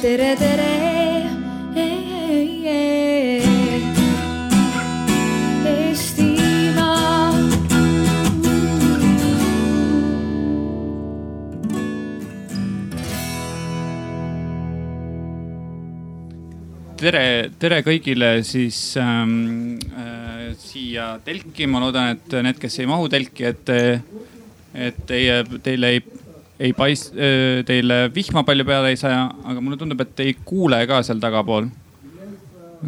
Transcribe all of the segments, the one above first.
tere, tere. Tere, tere kõigile siis ähm, äh, siia telki, ma loodan, et need, kes ei mahu telki, et, et teie, teile ei, ei äh,, teile vihma palju peale ei saja, aga mulle tundub, et ei kuule ka seal tagapool.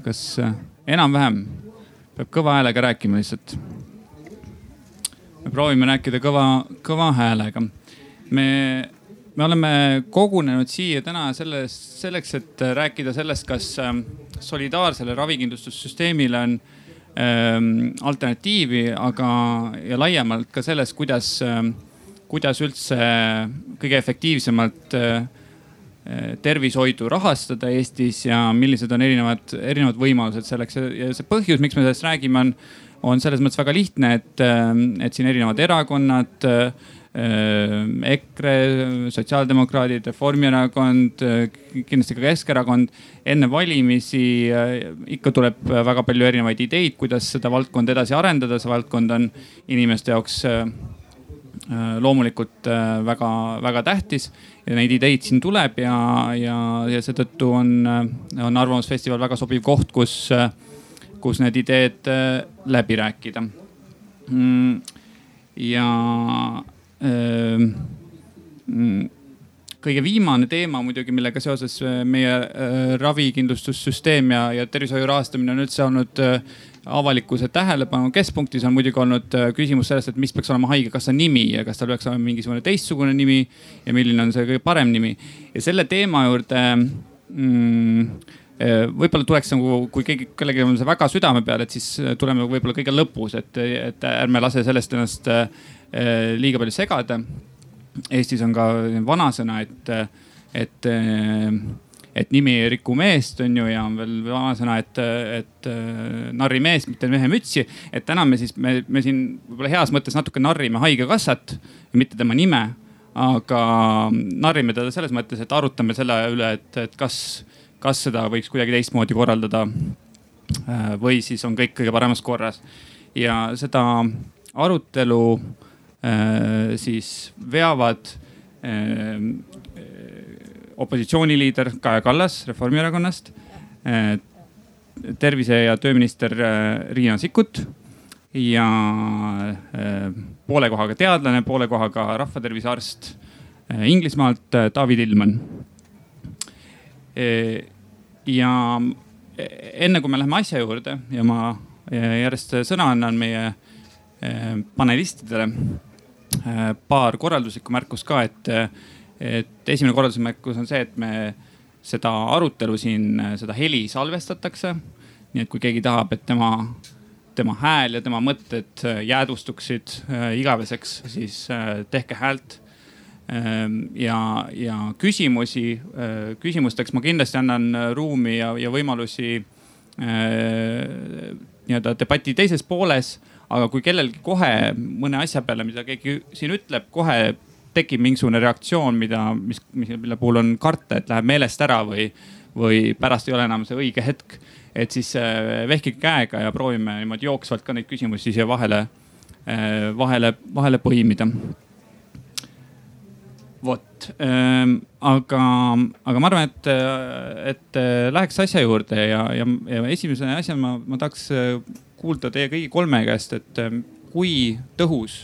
kas äh, enam-vähem peab kõva häälega rääkima lihtsalt? me proovime rääkida kõva, kõva häälega. me me oleme kogunenud siia täna selles, selleks, et rääkida sellest, kas solidaarsele ravikindlustussüsteemile on ähm, alternatiivi, aga ja laiemalt ka sellest, kuidas ähm,, kuidas üldse kõige efektiivsemalt äh, tervishoidu rahastada Eestis ja millised on erinevad, erinevad võimalused selleks ja see põhjus, miks me sellest räägime, on, on selles mõttes väga lihtne, et, et siin erinevad erakonnad äh, EKRE, sotsiaaldemokraadid, Reformierakond, kindlasti ka Keskerakond. enne valimisi ikka tuleb väga palju erinevaid ideid, kuidas seda valdkonda edasi arendada, see valdkond on inimeste jaoks loomulikult väga-väga tähtis ja neid ideid siin tuleb ja, ja, ja seetõttu on, on Arvamusfestival väga sobiv koht, kus, kus need ideed läbi rääkida. ja kõige viimane teema muidugi, millega seoses meie ravikindlustussüsteem ja, ja tervishoiu rahastamine on üldse olnud avalikkuse tähelepanu keskpunktis on muidugi olnud küsimus sellest, et mis peaks olema haigekassa nimi ja kas tal peaks olema mingisugune teistsugune nimi ja milline on see kõige parem nimi. ja selle teema juurde mm, võib-olla tuleks nagu, kui keegi, kellelgi on see väga südame peal, et siis tuleme võib-olla kõige lõpus, et, et ärme lase sellest ennast liiga palju segada. Eestis on ka vanasõna, et, et, et nimi ei riku meest, on ju, ja on veel vanasõna, et, et narri meest, mitte mehe mütsi. et täna me siis, me, me siin võib-olla heas mõttes natuke narrime haigekassat, mitte tema nime aga narrime teda selles mõttes, et arutame selle üle, et, et kas, kas seda võiks kuidagi teistmoodi korraldada. või siis on kõik kõige paremas korras ja seda arutelu äh, siis veavad äh, opositsiooniliider Kaja Kallas Reformierakonnast äh,, tervise- ja tööminister Riina Sikkut ja poole kohaga teadlane, poole kohaga rahvatervise arst Inglismaalt David Illmann ja enne kui me läheme asja juurde ja ma järjest sõna annan meie panelistidele, paar korralduslikku märkust ka, et, et esimene korralduslik märkus on see, et me seda arutelu siin, seda heli salvestatakse. nii et kui keegi tahab, et tema, tema hääl ja tema mõtted jäädvustuksid igaveseks, siis tehke häält ja, ja küsimusi, küsimusteks ma kindlasti annan ruumi ja, ja võimalusi nii-öelda debati teises pooles. aga kui kellelgi kohe mõne asja peale, mida keegi siin ütleb, kohe tekib mingisugune reaktsioon, mida, mis, mille puhul on karta, et läheb meelest ära või, või pärast ei ole enam see õige hetk. et siis vehkige käega ja proovime niimoodi jooksvalt ka neid küsimusi siia vahele, vahele, vahele põimida vot ähm,, aga, aga ma arvan, et, et läheks asja juurde ja, ja, ja esimese asjana ma, ma tahaks kuulda teie kõigi kolme käest, et kui tõhus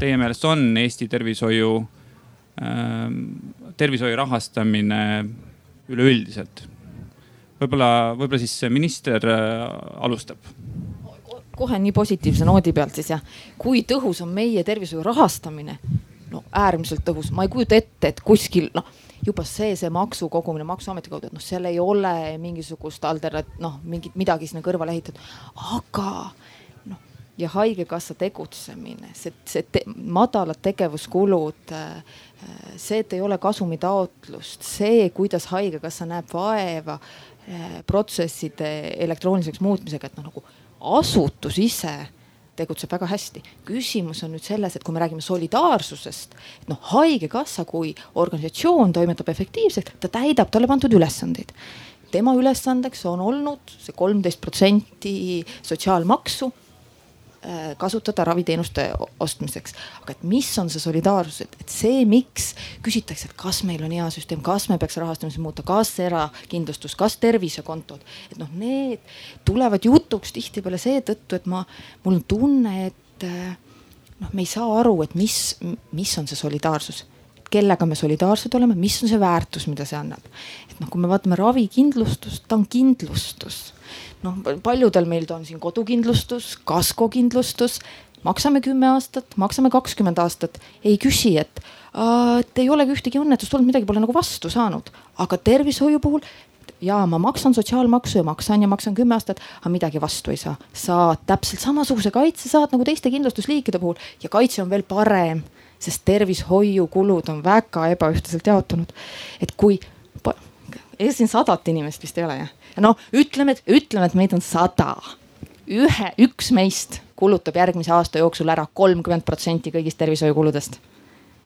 teie meelest on Eesti tervishoiu ähm,, tervishoiu rahastamine üleüldiselt? võib-olla, võib-olla siis minister alustab. Kohe nii positiivse noodi pealt siis jah, kui tõhus on meie tervishoiu rahastamine? No äärmiselt tõhus, ma ei kujuta ette, et kuskil noh, juba see, see maksu kogumine Maksuameti kaudu, et noh, seal ei ole mingisugust alternat-, noh, mingit midagi sinna kõrvale ehitatud, aga ja haigekassa tegutsemine, see, see te, madalad tegevuskulud, see, et ei ole kasumitaotlust, see, kuidas haigekassa näeb vaeva protsesside elektrooniliseks muutmisega, et noh nagu asutus ise tegutseb väga hästi. küsimus on nüüd selles, et kui me räägime solidaarsusest, et noh, haigekassa kui organisatsioon toimetab efektiivselt, ta täidab talle pandud ülesandeid tema ülesandeks on olnud see kolmteist protsenti sotsiaalmaksu Äh, kasutada raviteenuste ostmiseks. aga et mis on see solidaarsus, et, et see, miks küsitakse, et kas meil on hea süsteem, kas me peaks rahastamise muuta, kas erakindlustus, kas tervisekontod, et noh, need tulevad jutuks tihtipeale seetõttu, et ma, mul on tunne, et äh, noh, me ei saa aru, et mis, mis on see solidaarsus kellega me solidaarsed oleme, mis on see väärtus, mida see annab. et noh, kui me vaatame ravikindlustust, ta on kindlustus noh, paljudel meil on siin kodukindlustus, kaskokindlustus, maksame kümme aastat, maksame kakskümmend aastat, ei küsi, et et ei olegi ühtegi õnnetust olnud, midagi pole nagu vastu saanud, aga tervishoiu puhul ja ma maksan sotsiaalmaksu ja maksan ja maksan kümme aastat, aga midagi vastu ei saa. saad täpselt samasuguse kaitse saad nagu teiste kindlustusliikide puhul ja kaitse on veel parem, sest tervishoiukulud on väga ebaühtlaselt jaotunud. et kui, siin sadat inimest vist ei ole jah noh, ütleme, et ütleme, et meid on sada. ühe, üks meist kulutab järgmise aasta jooksul ära kolmkümmend protsenti kõigist tervishoiukuludest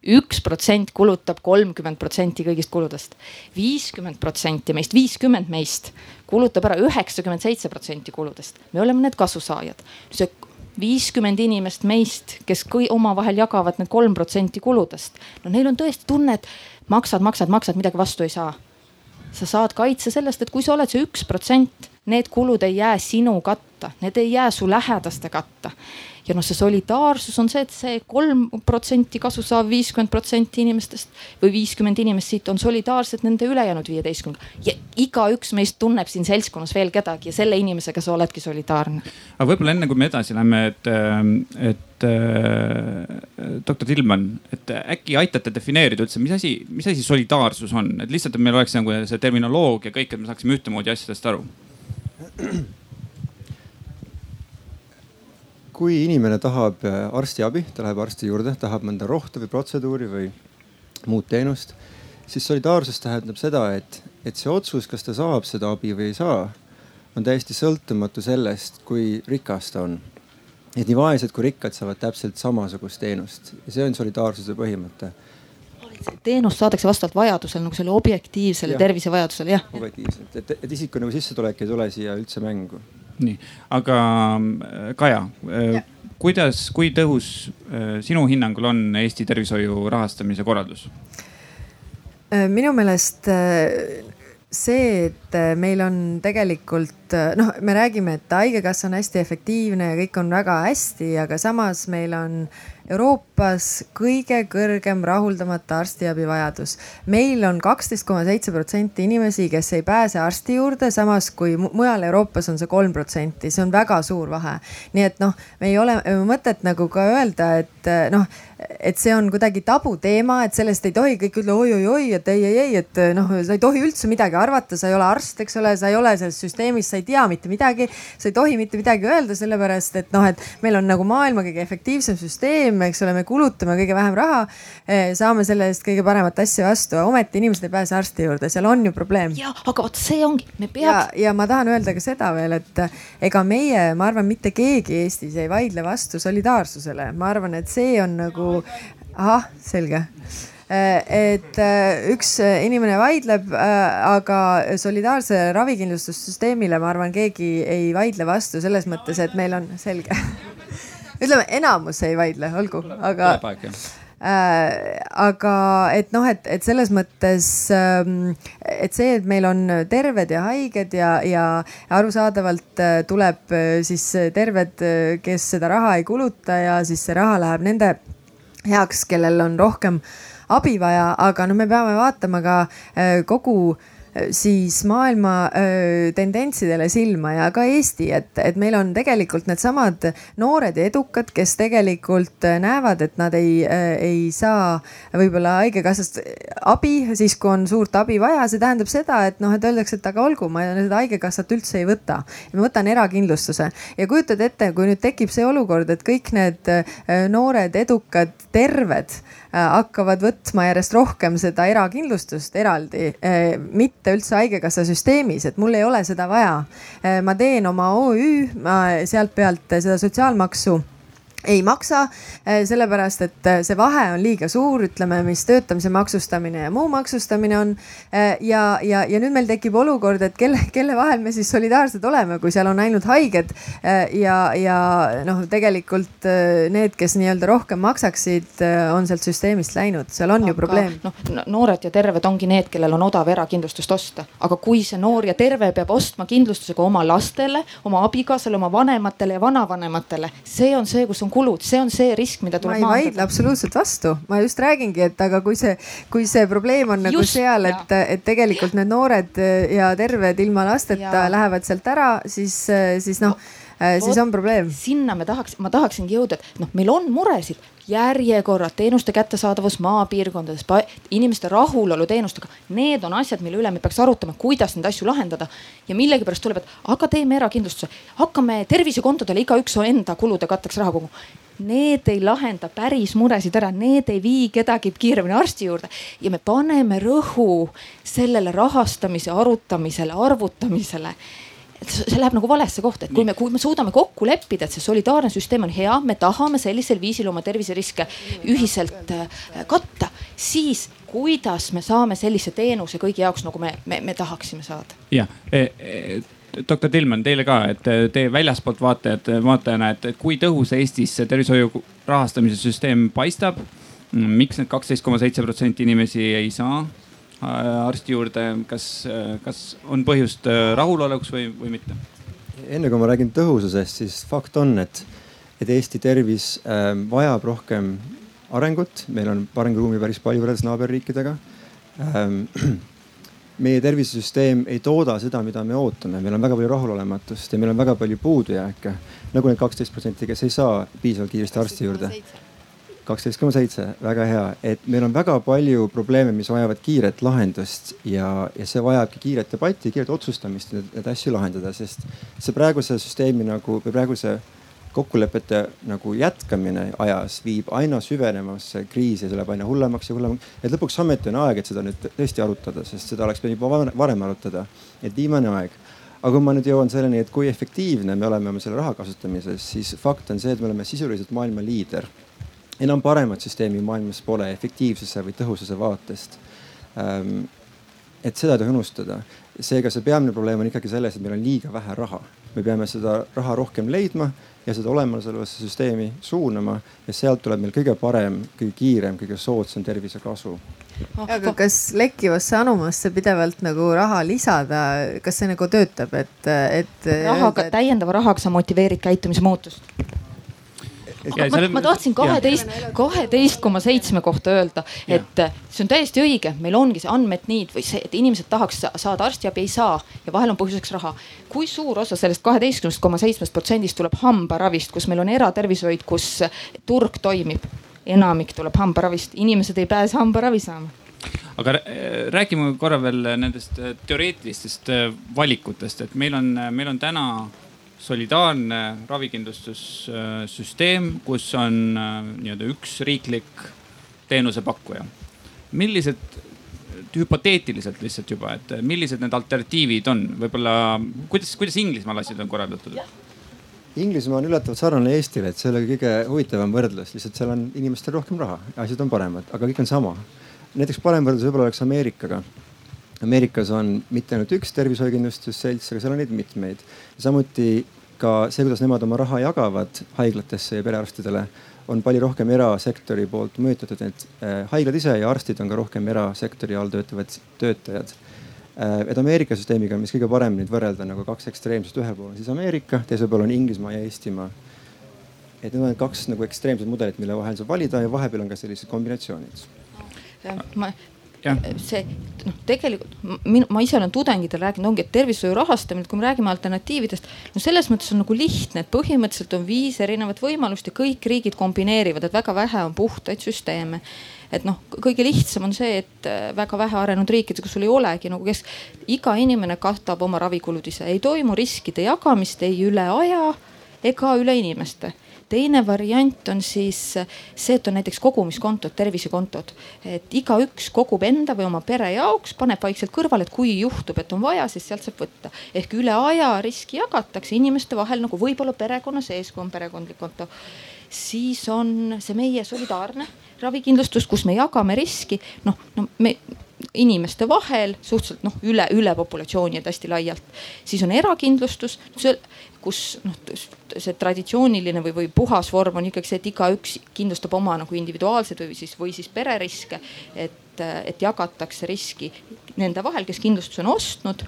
üks protsent kulutab kolmkümmend protsenti kõigist kuludest. viiskümmend protsenti meist, viiskümmend meist kulutab ära üheksakümmend seitse protsenti kuludest. me oleme need kasusaajad. see viiskümmend inimest meist, kes omavahel jagavad need kolm protsenti kuludest. no neil on tõesti tunne, et maksad, maksad, maksad, midagi vastu ei saa sa saad kaitse sellest, et kui sa oled see üks protsent, need kulud ei jää sinu katta, need ei jää su lähedaste katta. Ja noh, see solidaarsus on see, et see kolm protsenti kasu saav viiskümmend protsenti inimestest või viiskümmend inimest siit on solidaarsed nende ülejäänud viieteistkümnega. ja igaüks meist tunneb siin seltskonnas veel kedagi ja selle inimesega sa oledki solidaarne. aga võib-olla enne kui me edasi läheme, et, et et äh, doktor Tillmann, et äkki aitate defineerida üldse, mis asi, mis asi solidaarsus on, et lihtsalt, et meil oleks nagu see terminoloogia kõik, et me saaksime ühtemoodi asjadest aru. kui inimene tahab äh, arstiabi, ta läheb arsti juurde, tahab mõnda rohtu või protseduuri või muud teenust, siis solidaarsus tähendab seda, et, et see otsus, kas ta saab seda abi või ei saa, on täiesti sõltumatu sellest, kui rikas ta on et nii vaesed kui rikkad saavad täpselt samasugust teenust ja see on solidaarsuse põhimõte teenust saadakse vastavalt vajadusele nagu selle objektiivsele ja. tervisevajadusele, jah. objektiivselt, et, et isiku nagu sissetulek ei tule siia üldse mängu. Nii, aga äh, Kaja, äh, kuidas, kui tõhus äh, sinu hinnangul on Eesti tervishoiu rahastamise korraldus? minu meelest see, et meil on tegelikult noh, me räägime, et haigekassa on hästi efektiivne ja kõik on väga hästi, aga samas meil on Euroopas kõige kõrgem rahuldamata arstiabi vajadus. meil on kaksteist koma seitse protsenti inimesi, kes ei pääse arsti juurde, samas kui mujal Euroopas on see kolm protsenti, see on väga suur vahe. nii et noh, me ei ole mõtet nagu ka öelda, et noh et see on kuidagi tabuteema, et sellest ei tohi kõik ütle oi-oi-oi, et ei, ei, ei, et noh, sa ei tohi üldse midagi arvata, sa ei ole arst, eks ole, sa ei ole selles süsteemis, sa ei tea mitte midagi. sa ei tohi mitte midagi öelda, sellepärast et noh, et meil on nagu maailma kõige efektiivsem süsteem, eks ole, me kulutame kõige vähem raha. Eh, saame selle eest kõige paremat asja vastu, ometi inimesed ei pääse arsti juurde, seal on ju probleem. ja, aga vot see ongi, me peaks. ja, ja ma tahan öelda ka seda veel, et ega meie, ma arvan, mitte keegi Eestis ei vaidle vastu solidaarsusele, ma arvan, et see on nagu ahah, selge äh, et äh, üks inimene vaidleb, äh, aga solidaarse ravikindlustussüsteemile, ma arvan, keegi ei vaidle vastu selles mõttes, et meil on selge ütleme, enamus ei vaidle, olgu, aga. Äh, aga et noh, et, et selles mõttes ähm,, et see, et meil on terved ja haiged ja, ja arusaadavalt tuleb siis terved, kes seda raha ei kuluta ja siis see raha läheb nende heaks, kellel on rohkem abi vaja, aga no me peame vaatama ka äh, kogu siis maailma öö, tendentsidele silma ja ka Eesti, et, et meil on tegelikult needsamad noored ja edukad, kes tegelikult näevad, et nad ei, ei saa võib-olla haigekassast abi siis, kui on suurt abi vaja. see tähendab seda, et noh, et öeldakse, et aga olgu, ma seda haigekassat üldse ei võta. ma võtan erakindlustuse ja kujutad ette, kui nüüd tekib see olukord, et kõik need noored, edukad, terved Äh, hakkavad võtma järjest rohkem seda erakindlustust eraldi, äh, mitte üldse haigekassa süsteemis, et mul ei ole seda vaja. Äh, ma teen oma OÜ, ma sealt pealt seda sotsiaalmaksu ei maksa, eh, sellepärast et eh, see vahe on liiga suur, ütleme, mis töötamise maksustamine ja muu maksustamine on. Eh, ja, ja, ja nüüd meil tekib olukord, et kelle, kelle vahel me siis solidaarsed oleme, kui seal on ainult haiged ja, ja noh, tegelikult need, kes nii-öelda rohkem maksaksid, on sealt süsteemist läinud, seal on aga, ju probleem. noh, noored ja terved ongi need, kellel on odav erakindlustust osta, aga kui see noor ja terve peab ostma kindlustusega oma lastele, oma abikaasale, oma vanematele ja vanavanematele, see on see, kus on on kulud, see on see risk, mida tuleb maandada. ma ei vaidle absoluutselt vastu, ma just räägingi, et aga kui see, kui see probleem on nagu just, seal, et, et tegelikult need noored ja terved ilma lasteta ja. lähevad sealt ära, siis, siis noh no siis on probleem. sinna me tahaks, ma tahaksingi jõuda, et noh, meil on muresid, järjekorrad, teenuste kättesaadavus maapiirkondades, inimeste rahulolu teenustega. Need on asjad, mille üle me peaks arutama, kuidas neid asju lahendada. ja millegipärast tuleb, et aga teeme erakindlustuse, hakkame tervisekontodele igaüks enda kulude katteks raha koguma need ei lahenda päris muresid ära, need ei vii kedagi kiiremini arsti juurde ja me paneme rõhu sellele rahastamise arutamisele, arvutamisele et see läheb nagu valesse kohta, et kui me, kui me suudame kokku leppida, et see solidaarne süsteem on hea, me tahame sellisel viisil oma terviseriske ühiselt äh, katta, siis kuidas me saame sellise teenuse kõigi jaoks, nagu me, me, me tahaksime saada? jah e, e, doktor Tillmann, teile ka, et te väljaspoolt vaatajad, vaatajana, et kui tõhus Eestis see tervishoiu rahastamise süsteem paistab? miks need kaksteist koma seitse protsenti inimesi ei saa arsti juurde, kas, kas on põhjust äh, rahuloluks või, või mitte? enne kui ma räägin tõhususest, siis fakt on, et, et Eesti tervis äh, vajab rohkem arengut, meil on arenguruumi päris palju võrreldes naaberriikidega ähm,. meie tervisesüsteem ei tooda seda, mida me ootame, meil on väga palju rahulolematust ja meil on väga palju puudujääke. nagu need kaksteist protsenti, kes ei saa piisavalt kiiresti arsti juurde kaksteist koma seitse, väga hea, et meil on väga palju probleeme, mis vajavad kiiret lahendust ja, ja see vajabki kiiret debatti, kiiret otsustamist, neid asju lahendada, sest see praeguse süsteemi nagu või praeguse kokkulepete nagu jätkamine ajas viib aina süvenemasse kriisi see läheb aina hullemaks ja hullemaks. et lõpuks ometi on aeg, et seda nüüd tõesti arutada, sest seda oleks pidanud juba varem arutada. et viimane aeg. aga kui ma nüüd jõuan selleni, et kui efektiivne me oleme oma selle raha kasutamises, siis fakt on see, et me oleme sisuliselt maailma liider enam paremat süsteemi maailmas pole efektiivsuse või tõhususe vaatest. Ähm, et seda ei tohi unustada. seega see peamine probleem on ikkagi selles, et meil on liiga vähe raha. me peame seda raha rohkem leidma ja seda olemasolevasse süsteemi suunama ja sealt tuleb meil kõige parem, kõige kiirem, kõige soodsam tervisekasu aga kas lekkivasse anumasse pidevalt nagu raha lisada, kas see nagu töötab, et, et? rahaga, täiendava rahaga sa motiveerid käitumise aga ma, ma tahtsin kaheteist, kaheteist koma seitsme kohta öelda, et see on täiesti õige, meil ongi see unmet need või see, et inimesed tahaks saada arstiabi, ei saa ja vahel on põhjuseks raha. kui suur osa sellest kaheteistkümnest koma seitsmest protsendist tuleb hambaravist, kus meil on eratervishoid, kus turg toimib? enamik tuleb hambaravist, inimesed ei pääse hambaravi saama. Aga räägime korra veel nendest teoreetilistest valikutest, et meil on, meil on täna solidaarne ravikindlustussüsteem, kus on äh, nii-öelda üks riiklik teenusepakkuja. millised, hüpoteetiliselt lihtsalt juba, et millised need alternatiivid on, võib-olla kuidas, kuidas Inglismaal asjad on korraldatud? Inglismaa on üllatavalt sarnane Eestile, et see ole kõige huvitavam võrdlus, lihtsalt seal on inimestel rohkem raha, asjad on paremad, aga kõik on sama. näiteks parem võrdlus võib-olla oleks Ameerikaga Ameerikas on mitte ainult üks tervishoiukindlustusselts, aga seal on neid mitmeid. samuti ka see, kuidas nemad oma raha jagavad haiglatesse ja perearstidele, on palju rohkem erasektori poolt mõjutatud, et äh, haiglad ise ja arstid on ka rohkem erasektori all töötavad töötajad äh,. et Ameerika süsteemiga, mis kõige parem nüüd võrrelda nagu kaks ekstreemsust, ühel pool on siis Ameerika, teisel pool on Inglismaa ja Eestimaa. et need on kaks nagu ekstreemset mudelit, mille vahel saab valida ja vahepeal on ka sellised kombinatsioonid ma see noh, tegelikult ma ise olen tudengitele rääkinud, ongi, et tervishoiu rahastamine, kui me räägime alternatiividest, no selles mõttes on nagu lihtne, et põhimõtteliselt on viis erinevat võimalust ja kõik riigid kombineerivad, et väga vähe on puhtaid süsteeme. Et noh, kõige lihtsam on see, et äh, väga vähe arenenud riikides, kus sul ei olegi nagu kes, iga inimene katab oma ravikulud ise, ei toimu riskide jagamist ei üle aja ega üle inimeste teine variant on siis see, et on näiteks kogumiskontod, tervisekontod, et igaüks kogub enda või oma pere jaoks, paneb vaikselt kõrvale, et kui juhtub, et on vaja, siis sealt saab võtta. ehk üle aja riski jagatakse inimeste vahel nagu võib-olla perekonna sees, kui on perekondlik konto siis on see meie solidaarne ravikindlustus, kus me jagame riski, noh, no me inimeste vahel suhteliselt noh, üle, üle populatsiooni, et hästi laialt. siis on erakindlustus, kus noh, see traditsiooniline või, või puhas vorm on ikkagi see, et igaüks kindlustab oma nagu individuaalseid või siis, või siis pereriske. et, et jagatakse riski nende vahel, kes kindlustuse on ostnud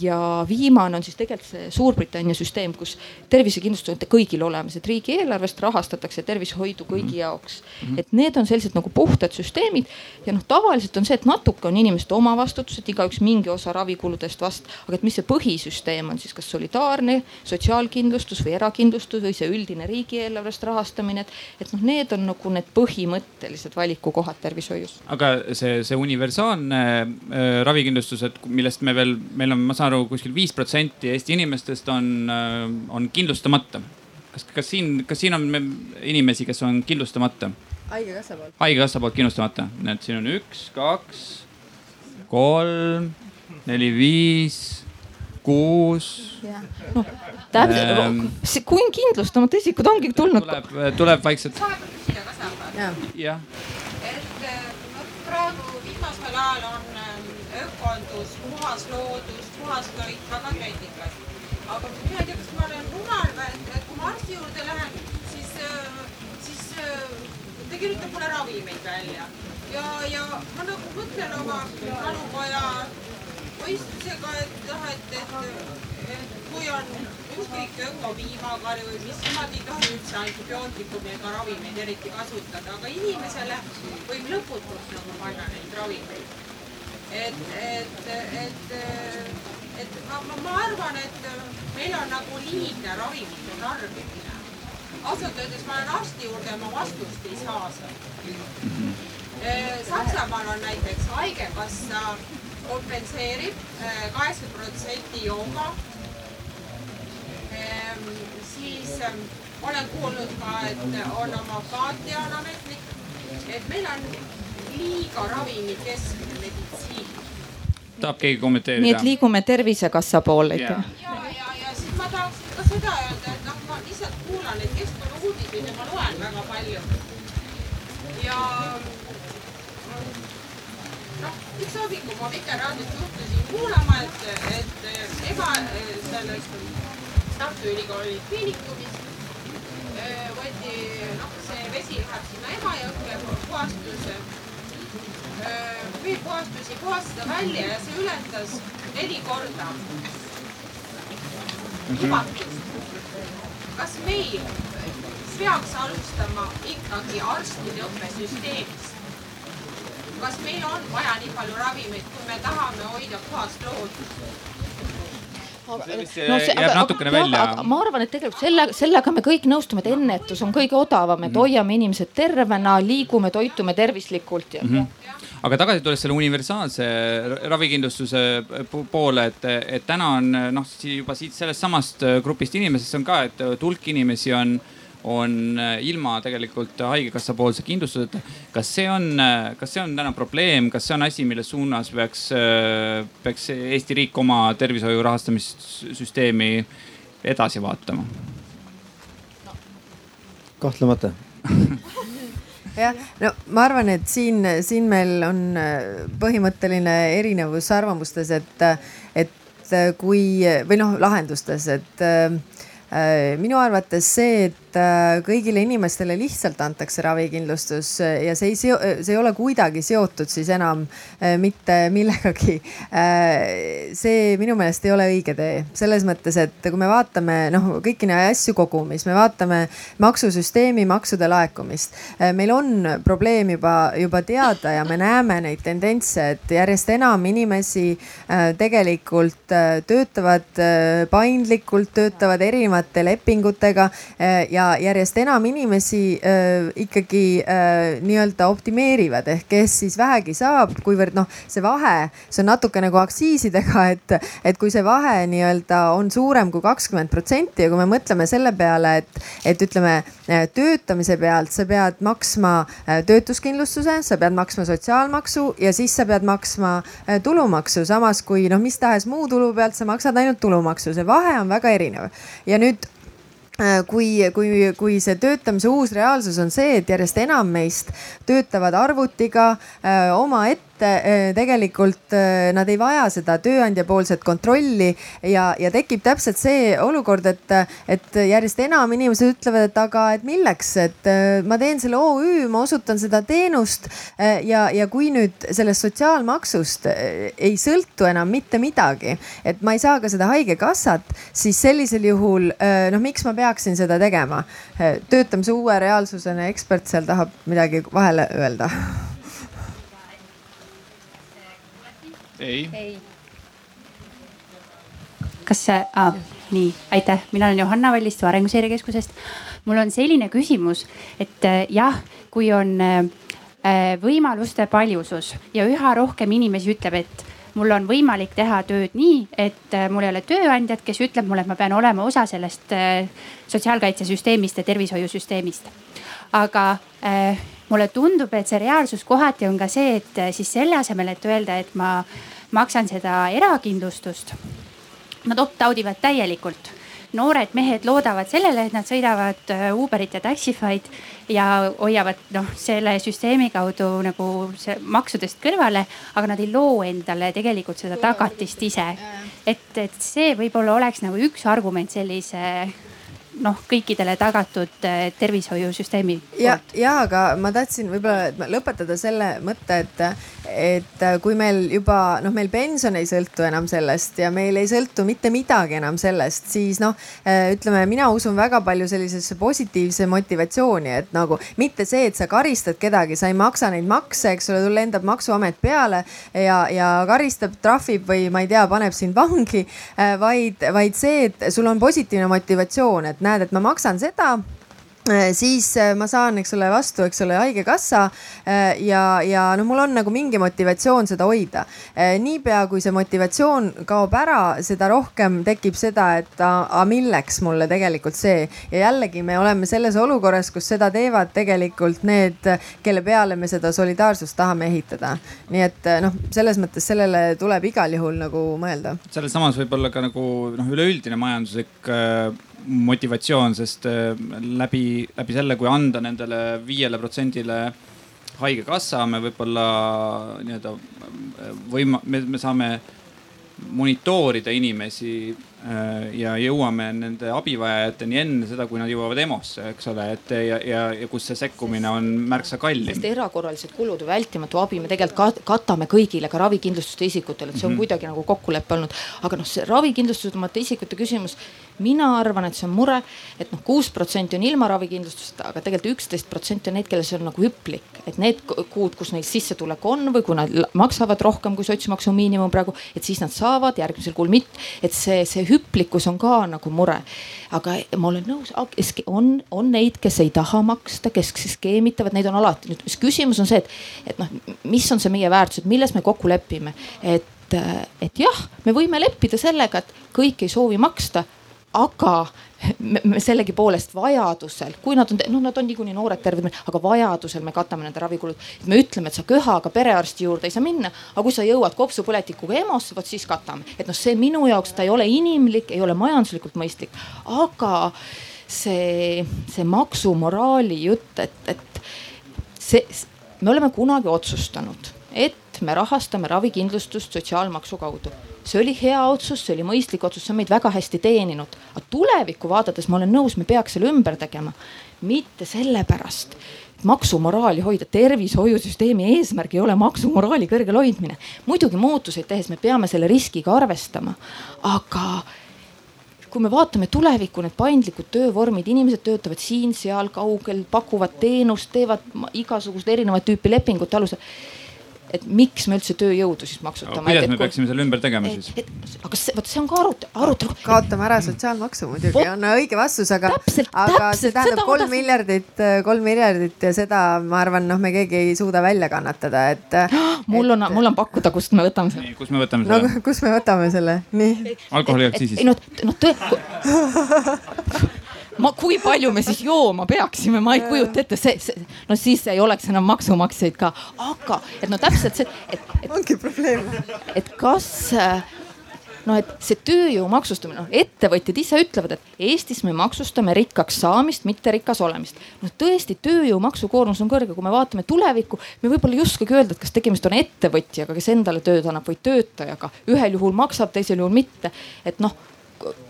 ja viimane on siis tegelikult see Suurbritannia süsteem, kus tervisekindlustus on kõigil olemas, et riigieelarvest rahastatakse tervishoidu kõigi mhm. jaoks. -hmm. et need on sellised nagu puhtad süsteemid ja noh, tavaliselt on see, et natuke on inimeste omavastutus, et igaüks mingi osa ravikuludest vast-, aga et mis see põhisüsteem on siis, kas solidaarne sotsiaalkindlustus või erakindlustus või see üldine riigieelarvest rahastamine, et, et noh, need on nagu need põhimõttelised valikukohad tervishoius. aga see, see universaalne äh, ravikindlustus, et millest me veel, meil on saan aru kuskil viis protsenti Eesti inimestest on, äh, on kindlustamata. kas, kas siin, kas siin on inimesi, kes on kindlustamata? haigekassa poolt. haigekassa poolt kindlustamata, et siin on üks, kaks, kolm, neli, viis, kuus. täpselt ähm,, kui kindlustamata isikud ongi tulnud. tuleb, tuleb vaikselt. jah. et äh, praegu viimasel ajal on ökondus, puhas loodus, puhas toit, väga trendikas. aga mina ei tea, kas ma olen rumal või, et, et kui ma arsti juurde lähen, siis, äh, siis äh, ta kirjutab mulle ravimeid välja ja, ja ma nagu mõtlen oma talupoja mõistusega, et noh, et, et, et kui on ükskõik ökopiimakari või mis, nemad ei tohi üldse antibiootikumi ega ravimeid eriti kasutada, aga inimesele võib lõputult nagu panna neid ravimeid. Et, et, et et ma, ma, ma arvan, et meil on nagu liigne ravimite tarbimine. ausalt öeldes ma olen arsti juurde ja ma vastust ei saa sealt. Äh, Saksamaal on näiteks haigekassa kompenseerib äh, kaheksakümmend protsenti jooga. Siis olen kuulnud ka, et on homopaatia on ametlik, et meil on liiga ravimikeskne meditsiin tahab keegi kommenteerida? nii et liigume Tervisekassa poole ikka. ja, ja, ja siis ma tahaksin ka seda öelda, et noh, ma lihtsalt kuulan neid keskkonnauudiseid ja ma loen väga palju. ja noh, üks hommikul ma Vikerraadiost juhtusin kuulama, et, et ema sellest Tartu Ülikooli kliinikumis võeti, noh, see vesi läheb sinna Emajõkke puhastuse veepuhastusi puhastada välja ja see ületas neli korda lubatust. kas meil peaks alustama ikkagi arstide õppesüsteemist? kas meil on vaja nii palju ravimeid, kui me tahame hoida puhast loodust? No see jääb natukene aga, välja. ma arvan, et tegelikult selle, sellega me kõik nõustume, et ennetus on kõige odavam, et mm -hmm. hoiame inimesed tervena, liigume, toitume tervislikult ja mm. -hmm. aga tagasi tulles selle universaalse ravikindlustuse poole, et, et täna on noh, juba siit sellest samast grupist inimesest on ka, et hulk inimesi on on äh, ilma tegelikult haigekassa poolse kindlustuseta. kas see on, äh, kas see on täna probleem, kas see on asi, mille suunas peaks, äh, peaks Eesti riik oma tervishoiu rahastamissüsteemi edasi vaatama? kahtlemata jah, no ma arvan, et siin, siin meil on põhimõtteline erinevus arvamustes, et, et kui või noh, lahendustes, et minu arvates see, et et äh, kõigile inimestele lihtsalt antakse ravikindlustus äh, ja see ei seo-, see ei ole kuidagi seotud siis enam äh, mitte millegagi. see minu meelest ei ole õige tee, selles mõttes, et kui me vaatame noh, kõiki neid asju kogumis, me vaatame maksusüsteemi, maksude laekumist. meil on probleem juba, juba teada ja me näeme neid tendentse, et järjest enam inimesi tegelikult töötavad paindlikult, töötavad erinevate lepingutega ja järjest enam inimesi äh, ikkagi äh, nii-öelda optimeerivad. Ehk kes siis vähegi saab, kuivõrd noh, see vahe, see on natuke nagu aktsiisidega, et, et kui see vahe nii-öelda on suurem kui kakskümmend protsenti ja kui me mõtleme selle peale, et, et ütleme äh, töötamise pealt sa pead maksma äh, töötuskindlustuse, sa pead maksma sotsiaalmaksu ja siis sa pead maksma äh, tulumaksu, samas kui noh, mis tahes muu tulu pealt sa maksad ainult tulumaksu, see vahe on väga erinev. Ja nüüd kui, kui, kui see töötamise uus reaalsus on see, et järjest enam meist töötavad arvutiga äh, omaette Äh, tegelikult äh, nad ei vaja seda tööandja poolset kontrolli ja, ja tekib täpselt see olukord, et, et järjest enam inimesed ütlevad, et aga, et milleks, et äh, ma teen selle OÜ, ma osutan seda teenust ja, ja kui nüüd sellest sotsiaalmaksust ei sõltu enam mitte midagi, et ma ei saa ka seda haigekassat, siis sellisel juhul noh, miks ma peaksin seda tegema? töötamise uue reaalsusena ekspert seal tahab midagi vahele öelda ei, ei.. kas see ah,, nii, aitäh, mina olen Johanna Vallistu Arenguseire Keskusest. mul on selline küsimus, et äh, jah, kui on äh, äh, võimaluste paljusus ja üha rohkem inimesi ütleb, et mul on võimalik teha tööd nii, et mul ei ole tööandjat, kes ütleb mulle, et ma pean olema osa sellest sotsiaalkaitsesüsteemist ja tervishoiusüsteemist. aga äh, mulle tundub, et see reaalsus kohati on ka see, et siis selle asemel, et öelda, et ma maksan seda erakindlustust. Nad opt-out ivad täielikult noored mehed loodavad sellele, et nad sõidavad eh, Uberit ja Taxify'd ja hoiavad noh, selle süsteemi kaudu nagu maksudest kõrvale, aga nad ei loo endale tegelikult seda tagatist ise. et, et see võib-olla oleks nagu üks argument sellise noh, kõikidele tagatud eh, tervishoiusüsteemi ja, ja aga ma tahtsin võib-olla lõpetada selle mõtte, et, et kui meil juba noh, meil pension ei sõltu enam sellest ja meil ei sõltu mitte midagi enam sellest, siis noh, eh, ütleme, mina usun väga palju sellisesse positiivse motivatsiooni, et nagu mitte see, et sa karistad kedagi, sa ei maksa neid makse, eks ole, sul lendab maksuamet peale ja, ja karistab, trahvib või ma ei tea, paneb sind vangi, eh, vaid, vaid see, et sul on positiivne motivatsioon, et näed, et ma maksan seda Äh, siis äh, ma saan, eks ole, vastu, eks ole, haigekassa äh, ja, ja noh, mul on nagu mingi motivatsioon seda hoida. niipea kui see motivatsioon kaob ära, seda rohkem tekib seda, et aga milleks mulle tegelikult see ja jällegi me oleme selles olukorras, kus seda teevad tegelikult need, kelle peale me seda solidaarsust tahame ehitada. nii et noh, selles mõttes sellele tuleb igal juhul nagu mõelda. selles samas võib olla ka nagu noh, üleüldine majanduslik motivatsioon, sest äh, läbi, läbi selle, kui anda nendele viiele protsendile haigekassa, me võib-olla nii-öelda äh, võima-, me, me saame monitoorida inimesi Äh, ja jõuame nende abivajajateni enne seda, kui nad jõuavad EMO-sse, eks ole, et ja, ja, ja kus see sekkumine on märksa kallim. sest erakorralised kulud või vältimatu abi me tegelikult katame kõigile, ka ravikindlustuste isikutele, et see on mm -hmm. kuidagi nagu kokkulepe olnud. aga noh, see ravikindlustustamata isikute küsimus, mina arvan, et see on mure, et noh, kuus protsenti on ilma ravikindlustuseta, aga tegelikult üksteist protsenti on neid, kellel see on nagu hüplik, et need kuud, kus neil sissetulek on või kui nad maksavad rohkem kui sotsmaksu miinimum praegu, et siis nad saavad, järgmisel kuul mitte, et see, see hüplik hüplikkus on ka nagu mure. aga ma olen nõus, on, on neid, kes ei taha maksta, kes skeemitavad, neid on alati. nüüd küsimus on see, et, et noh, mis on see meie väärtus, et milles me kokku lepime, et, et jah, me võime leppida sellega, et kõik ei soovi maksta, aga me, sellegipoolest vajadusel, kui nad on, noh, nad on niikuinii noored, terved, aga vajadusel me katame nende ravikulud. me ütleme, et sa köhaga perearsti juurde ei saa minna, aga kui sa jõuad kopsupõletikuga EMO-sse, vot siis katame. et noh, see minu jaoks, ta ei ole inimlik, ei ole majanduslikult mõistlik, aga see, see maksumoraali jutt, et, et see, me oleme kunagi otsustanud, et me rahastame ravikindlustust sotsiaalmaksu kaudu see oli hea otsus, see oli mõistlik otsus, see on meid väga hästi teeninud. aga tulevikku vaadates ma olen nõus, me peaks selle ümber tegema. mitte sellepärast, maksumoraali hoida, tervishoiusüsteemi eesmärk ei ole maksumoraali kõrgel hoidmine. muidugi muutuseid tehes me peame selle riskiga arvestama, aga kui me vaatame tulevikku, need paindlikud töövormid, inimesed töötavad siin-seal kaugel, pakuvad teenust, teevad igasugust erinevat tüüpi lepingute alusel et miks me üldse tööjõudu siis maksutame. kuidas me peaksime selle ümber tegema siis? aga see, vot see on ka arut-, arutelu. kaotame ära sotsiaalmaksu muidugi on õige vastus, aga, aga see tähendab kolm miljardit, kolm miljardit ja seda ma arvan, noh, me keegi ei suuda välja kannatada, et. mul on, mul on pakkuda, kust me võtame selle. kust me võtame selle no,? kust me võtame selle, nii. alkoholiaktsiisist. ei noh, noh tõe ma, kui palju me siis jooma peaksime, ma ei kujuta ette, see, see, no siis ei oleks enam maksumaksjaid ka, aga et no täpselt see, et, et. ongi probleem. et kas, noh, et see tööjõu maksustamine, noh ettevõtjad ise ütlevad, et Eestis me maksustame rikkaks saamist, mitte rikas olemist. noh tõesti, tööjõu maksukoormus on kõrge, kui me vaatame tulevikku, me võib-olla ei oskagi öelda, et kas tegemist on ettevõtjaga, kes endale tööd annab või töötajaga. ühel juhul maksab, teisel juhul mitte. et noh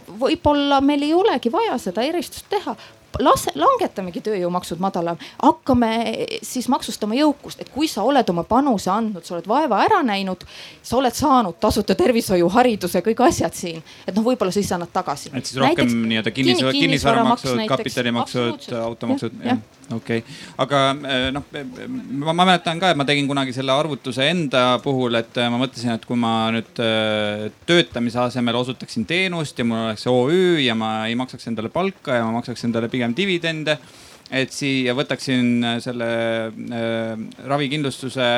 võib-olla meil ei olegi vaja seda eristust teha, lase, langetamegi tööjõumaksud madalama, hakkame siis maksustama jõukust, et kui sa oled oma panuse andnud, sa oled vaeva ära näinud, sa oled saanud tasuta tervishoiu, hariduse, kõik asjad siin, et noh, võib-olla siis annad tagasi. et siis rohkem nii-öelda kinnisvara, kinnisvaramaksud, kapitalimaksud, automaksud, jah okei. Okay., aga eh, noh, ma, ma mäletan ka, et ma tegin kunagi selle arvutuse enda puhul, et eh, ma mõtlesin, et kui ma nüüd eh, töötamise asemel osutaksin teenust ja mul oleks OÜ ja ma ei maksaks endale palka ja ma maksaks endale pigem dividende. et siia võtaksin selle äh, ravikindlustuse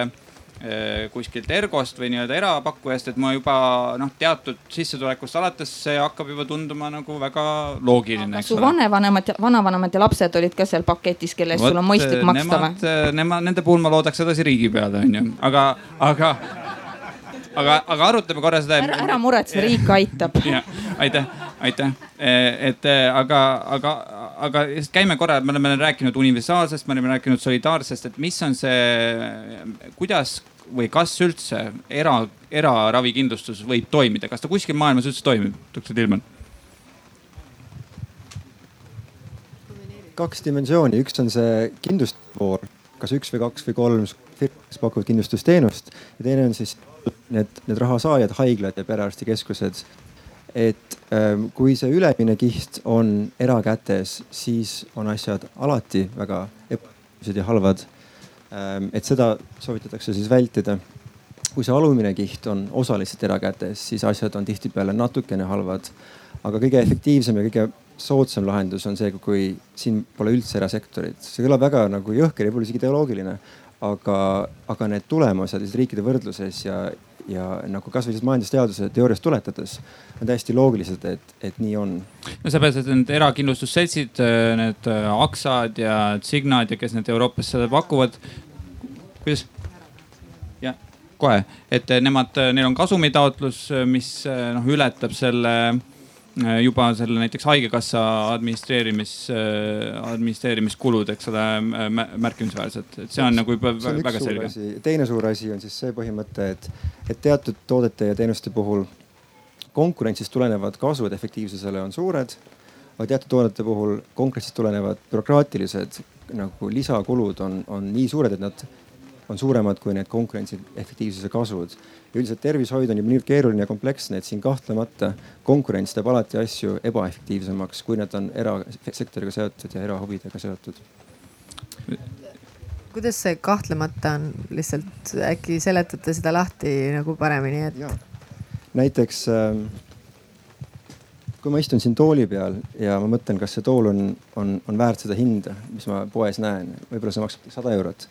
Äh, kuskilt Ergost või nii-öelda erapakkujast, et ma juba noh, teatud sissetulekust alates see hakkab juba tunduma nagu väga loogiline. su vanavanemad vanavanemad ja lapsed olid ka seal paketis, kelle eest sul on mõistlik maksta või? Äh, nemad, nende puhul ma loodaks edasi riigi peale, onju, aga, aga aga, aga arutame korra seda. ära, ära muretse, riik aitab. aitäh, aitäh, et aga, aga, aga käime korra, me oleme rääkinud universaalsest, me oleme rääkinud solidaarsest, et mis on see, kuidas või kas üldse era, eraravikindlustus võib toimida, kas ta kuskil maailmas üldse toimib, doktor Tilman? kaks dimensiooni, üks on see kindlustuspool, kas üks või kaks või kolm firmat, kes pakuvad kindlustusteenust. Ja teine on siis need, need rahasaajad, haiglad ja perearstikeskused et ähm, kui see ülemine kiht on erakätes, siis on asjad alati väga ebaõiglased ja halvad. Ähm, et seda soovitatakse siis vältida. kui see alumine kiht on osaliselt erakätes, siis asjad on tihtipeale natukene halvad. aga kõige efektiivsem ja kõige soodsam lahendus on see, kui siin pole üldse erasektorit. see kõlab väga nagu jõhker ja võib-olla isegi ideoloogiline, aga, aga need tulemused riikide võrdluses ja, ja nagu kasvõi siis majandusteaduse teooriast tuletades on täiesti loogilised, et, et nii on. no seepärast, et need erakindlustusseltsid, need äh, Aksad ja Signad ja kes need Euroopas seda pakuvad. kuidas? jah, kohe, et nemad, neil on kasumitaotlus, mis noh ületab selle Äh, juba selle näiteks haigekassa administreerimis, äh, administreerimiskulud, eks ole, märkimisväärsed, et see on nagu juba see on väga selge. teine suur asi on siis see põhimõte, et, et teatud toodete ja teenuste puhul konkurentsist tulenevad kasvud efektiivsusele on suured, aga teatud toodete puhul konkurentsist tulenevad bürokraatilised nagu lisakulud on, on nii suured, et nad on suuremad kui need konkurentsi efektiivsuse kasvud üldiselt tervishoid on juba niivõrd keeruline ja kompleksne, et siin kahtlemata konkurents teeb alati asju ebaefektiivsemaks, kui nad on erasektoriga seotud ja erahuvidega seotud. kuidas see kahtlemata on, lihtsalt äkki seletate seda lahti nagu paremini, et? näiteks ähm, kui ma istun siin tooli peal ja ma mõtlen, kas see tool on, on, on väärt seda hinda, mis ma poes näen, võib-olla see maksab sada eurot.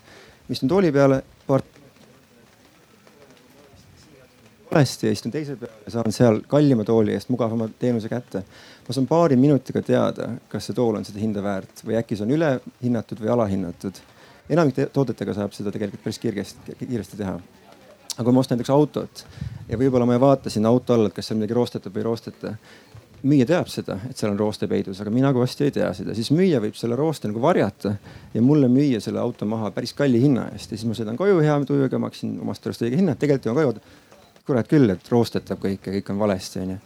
Istun tooli peale, paar valesti ja istun teise peale ja saan seal kallima tooli eest mugavama teenuse kätte. ma saan paari minutiga teada, kas see tool on seda hinda väärt või äkki see on ülehinnatud või alahinnatud. enamik toodetega saab seda tegelikult päris kiiresti, kiiresti teha. aga kui ma ostan näiteks autot ja võib-olla ma ei vaata sinna auto alla, et kas seal midagi roostetab või ei roosteta müüja teab seda, et seal on rooste peidus, aga mina kui ostja ei tea seda, siis müüja võib selle rooste nagu varjata ja mulle müüa selle auto maha päris kalli hinna eest ja siis ma sõidan koju hea tujuga, maksin omast arust õige hinna, tegelikult jõuan koju kurat küll, et roostetab kõike, kõik on valesti, onju.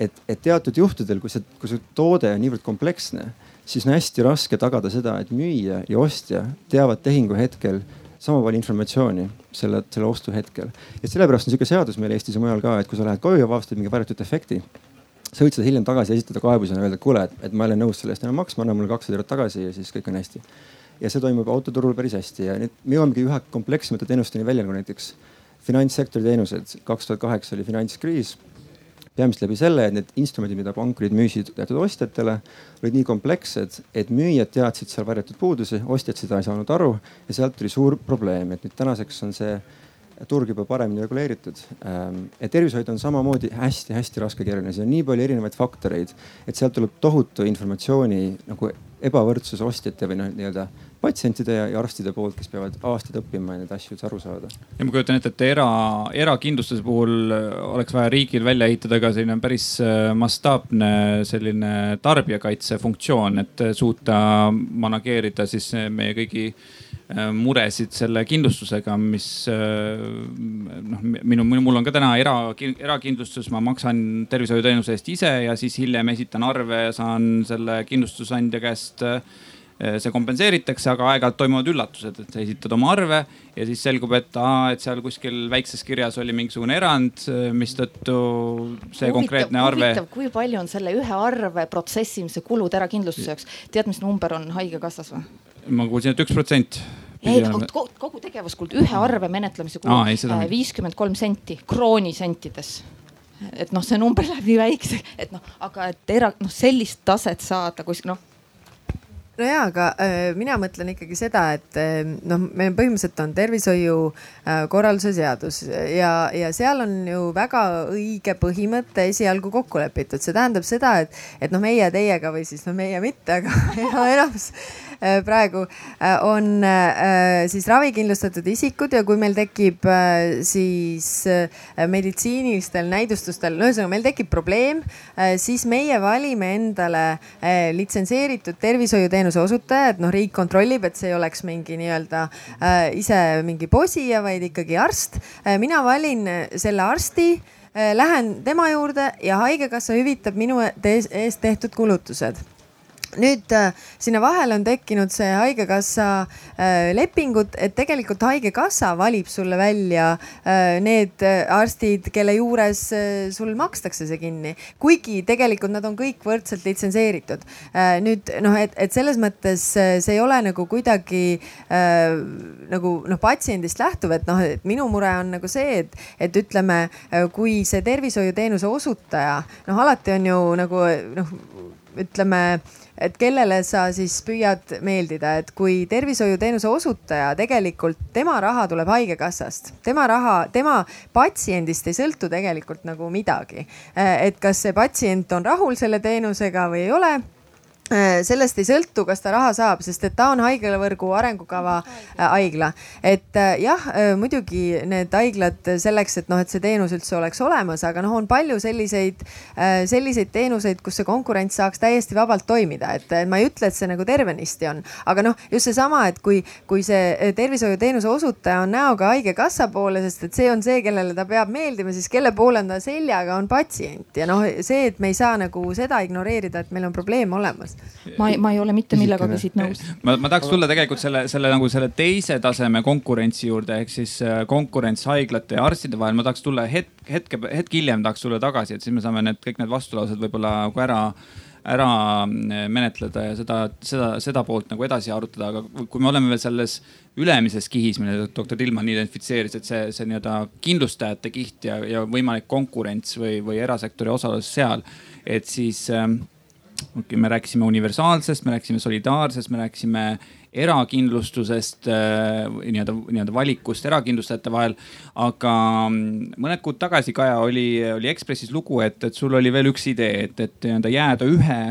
et, et teatud juhtudel, kui see, kui see toode on niivõrd kompleksne, siis on hästi raske tagada seda, et müüja ja ostja teavad tehingu hetkel sama palju informatsiooni selle, selle ostu hetkel. ja sellepärast on sihuke seadus meil Eestis ja mujal ka, et kui sa lähed koju ja avastad mingi varjatud efekti, sa võid seda hiljem tagasi esitada kaebusena, öelda, et kuule, et, ma ei ole nõus selle eest enam maksma, anna mulle kakssada eurot tagasi ja siis kõik on hästi. ja see toimub autoturul päris hästi ja nüüd me jõuamegi üha komplekssemate teenusteni välja, nagu näiteks finantssektori teenused, kaks tuhat kaheksa oli finantskriis. Peamiselt läbi selle, et need instrumendid, mida pankurid müüsid teatud ostjatele, olid nii komplekssed, et müüjad teadsid seal varjatud puudusi, ostjad seda ei saanud aru ja sealt tuli suur probleem, et nüüd tänaseks on see turg juba paremini reguleeritud. Ähm, ja tervishoid on samamoodi hästi-hästi raske keeruline, seal on nii palju erinevaid faktoreid, et sealt tuleb tohutu informatsiooni nagu ebavõrdsus ostjate või noh, nii-öelda patsientide ja, arstide poolt, kes peavad aastaid õppima ja neid asju üldse aru saada. ja ma kujutan ette, et era, erakindlustuse puhul oleks vaja riigil välja ehitada ka selline päris äh, mastaapne selline tarbijakaitse funktsioon, et suuta manageerida siis meie kõigi äh, muresid selle kindlustusega, mis noh, minu, mul on ka täna era, erakindlustus, ma maksan tervishoiuteenuse eest ise ja siis hiljem esitan arve ja saan selle kindlustusandja käest Eh, see kompenseeritakse, aga aeg-ajalt toimuvad üllatused, et sa esitad oma arve ja siis selgub, et aa, et seal kuskil väikses kirjas oli mingisugune erand, mistõttu see huvitav, konkreetne arve. kui palju on selle ühe arve protsessimise kulud erakindlustuse jaoks, tead, mis number on haigekassas või? ma kuulsin, et üks protsent ei, kogu tegevuskulud, ühe arve menetlemise kulu äh, viiskümmend kolm senti kroonisentides et noh, see number läheb nii väikseks, et noh, aga et era-, noh sellist taset saada kuskil noh. No ja, aga äh, mina mõtlen ikkagi seda, et äh, noh, meil põhimõtteliselt on tervishoiu äh, korralduse seadus. Ja, ja seal on ju väga õige põhimõte esialgu kokku lepitud, see tähendab seda, et, et noh, meie teiega või siis no meie mitte, aga enamus praegu äh, on äh, siis ravikindlustatud isikud ja kui meil tekib siis meditsiinilistel näidustustel, ühesõnaga meil tekib probleem, siis meie valime endale litsenseeritud tervishoiuteenuse osutaja, et noh, riik kontrollib, et see ei oleks mingi nii-öelda ise mingi posija, vaid ikkagi arst. mina valin selle arsti lähen tema juurde ja haigekassa hüvitab minu eest tehtud kulutused nüüd äh, sinna vahele on tekkinud see haigekassa äh, lepingud, et tegelikult haigekassa valib sulle välja äh, need arstid, kelle juures sul makstakse see kinni, kuigi tegelikult nad on kõik võrdselt litsenseeritud. nüüd noh, et, et selles mõttes see ei ole nagu kuidagi nagu noh, patsiendist lähtuv, et noh, et minu mure on nagu see, et, et ütleme, kui see tervishoiuteenuse osutaja noh, alati on ju nagu noh, ütleme et kellele sa siis püüad meeldida, et kui tervishoiuteenuse osutaja tegelikult tema raha tuleb haigekassast, tema raha, tema patsiendist ei sõltu tegelikult nagu midagi. et kas see patsient on rahul selle teenusega või ei ole Äh, sellest ei sõltu, kas ta raha saab, sest et ta on haiglavõrgu arengukava äh, haigla. et äh, jah, muidugi need haiglad selleks, et noh, et see teenus üldse oleks olemas, aga noh, on palju selliseid, selliseid teenuseid, kus see konkurents saaks täiesti vabalt toimida, et ma ei ütle, et see nagu tervenisti on, aga noh, just seesama, et kui, kui see tervishoiuteenuse osutaja on näoga haigekassa poole, sest et see on see, kellele ta peab meeldima, siis kelle poole on ta seljaga, on patsient. Ja noh, see, et me ei saa nagu seda ignoreerida, et meil on probleem olemas ma ei, ma ei ole mitte millegagi siit nõus. ma, ma tahaks tulla tegelikult selle, selle nagu selle teise taseme konkurentsi juurde, ehk siis äh, konkurents haiglate ja arstide vahel. ma tahaks tulla hetk, hetke, hetk hiljem tahaks tulla tagasi, et siis me saame need kõik need vastulaused võib-olla nagu ära ära äh, menetleda ja seda, seda, seda poolt nagu edasi arutada, aga kui me oleme veel selles ülemises kihis, mille doktor Tillmann identifitseeris, et see, see nii-öelda kindlustajate kiht ja, ja võimalik konkurents või, või erasektori osalus seal, et siis äh, okay,. me rääkisime universaalsest, me rääkisime solidaarsest, me rääkisime erakindlustusest äh, nii-öelda, nii-öelda valikust erakindlustajate vahel. aga mm, mõned kuud tagasi, Kaja, oli, oli Ekspressis lugu, et, et sul oli veel üks idee, et, et nii-öelda jääda ühe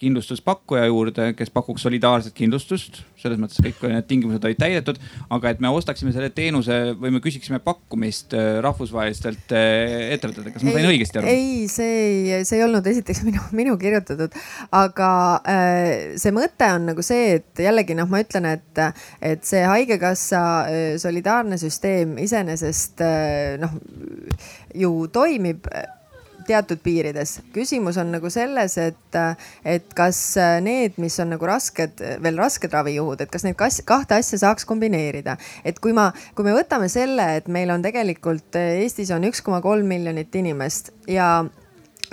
kindlustuspakkuja juurde, kes pakuks solidaarset kindlustust, selles mõttes kõik need tingimused olid täidetud. aga et me ostaksime selle teenuse või me küsiksime pakkumist äh, rahvusvahelistelt äh, ettevõtetelt, kas ma sain õigesti aru? ei, see ei, see ei olnud esiteks minu, minu kirjutatud, aga äh, see mõte on nagu see, et jällegi noh, ma ütlen, et, et see haigekassa solidaarne süsteem iseenesest noh ju toimib teatud piirides. küsimus on nagu selles, et, et kas need, mis on nagu rasked, veel rasked ravijuhud, et kas neid kas, kahte asja saaks kombineerida. et kui ma, kui me võtame selle, et meil on tegelikult Eestis on üks koma kolm miljonit inimest ja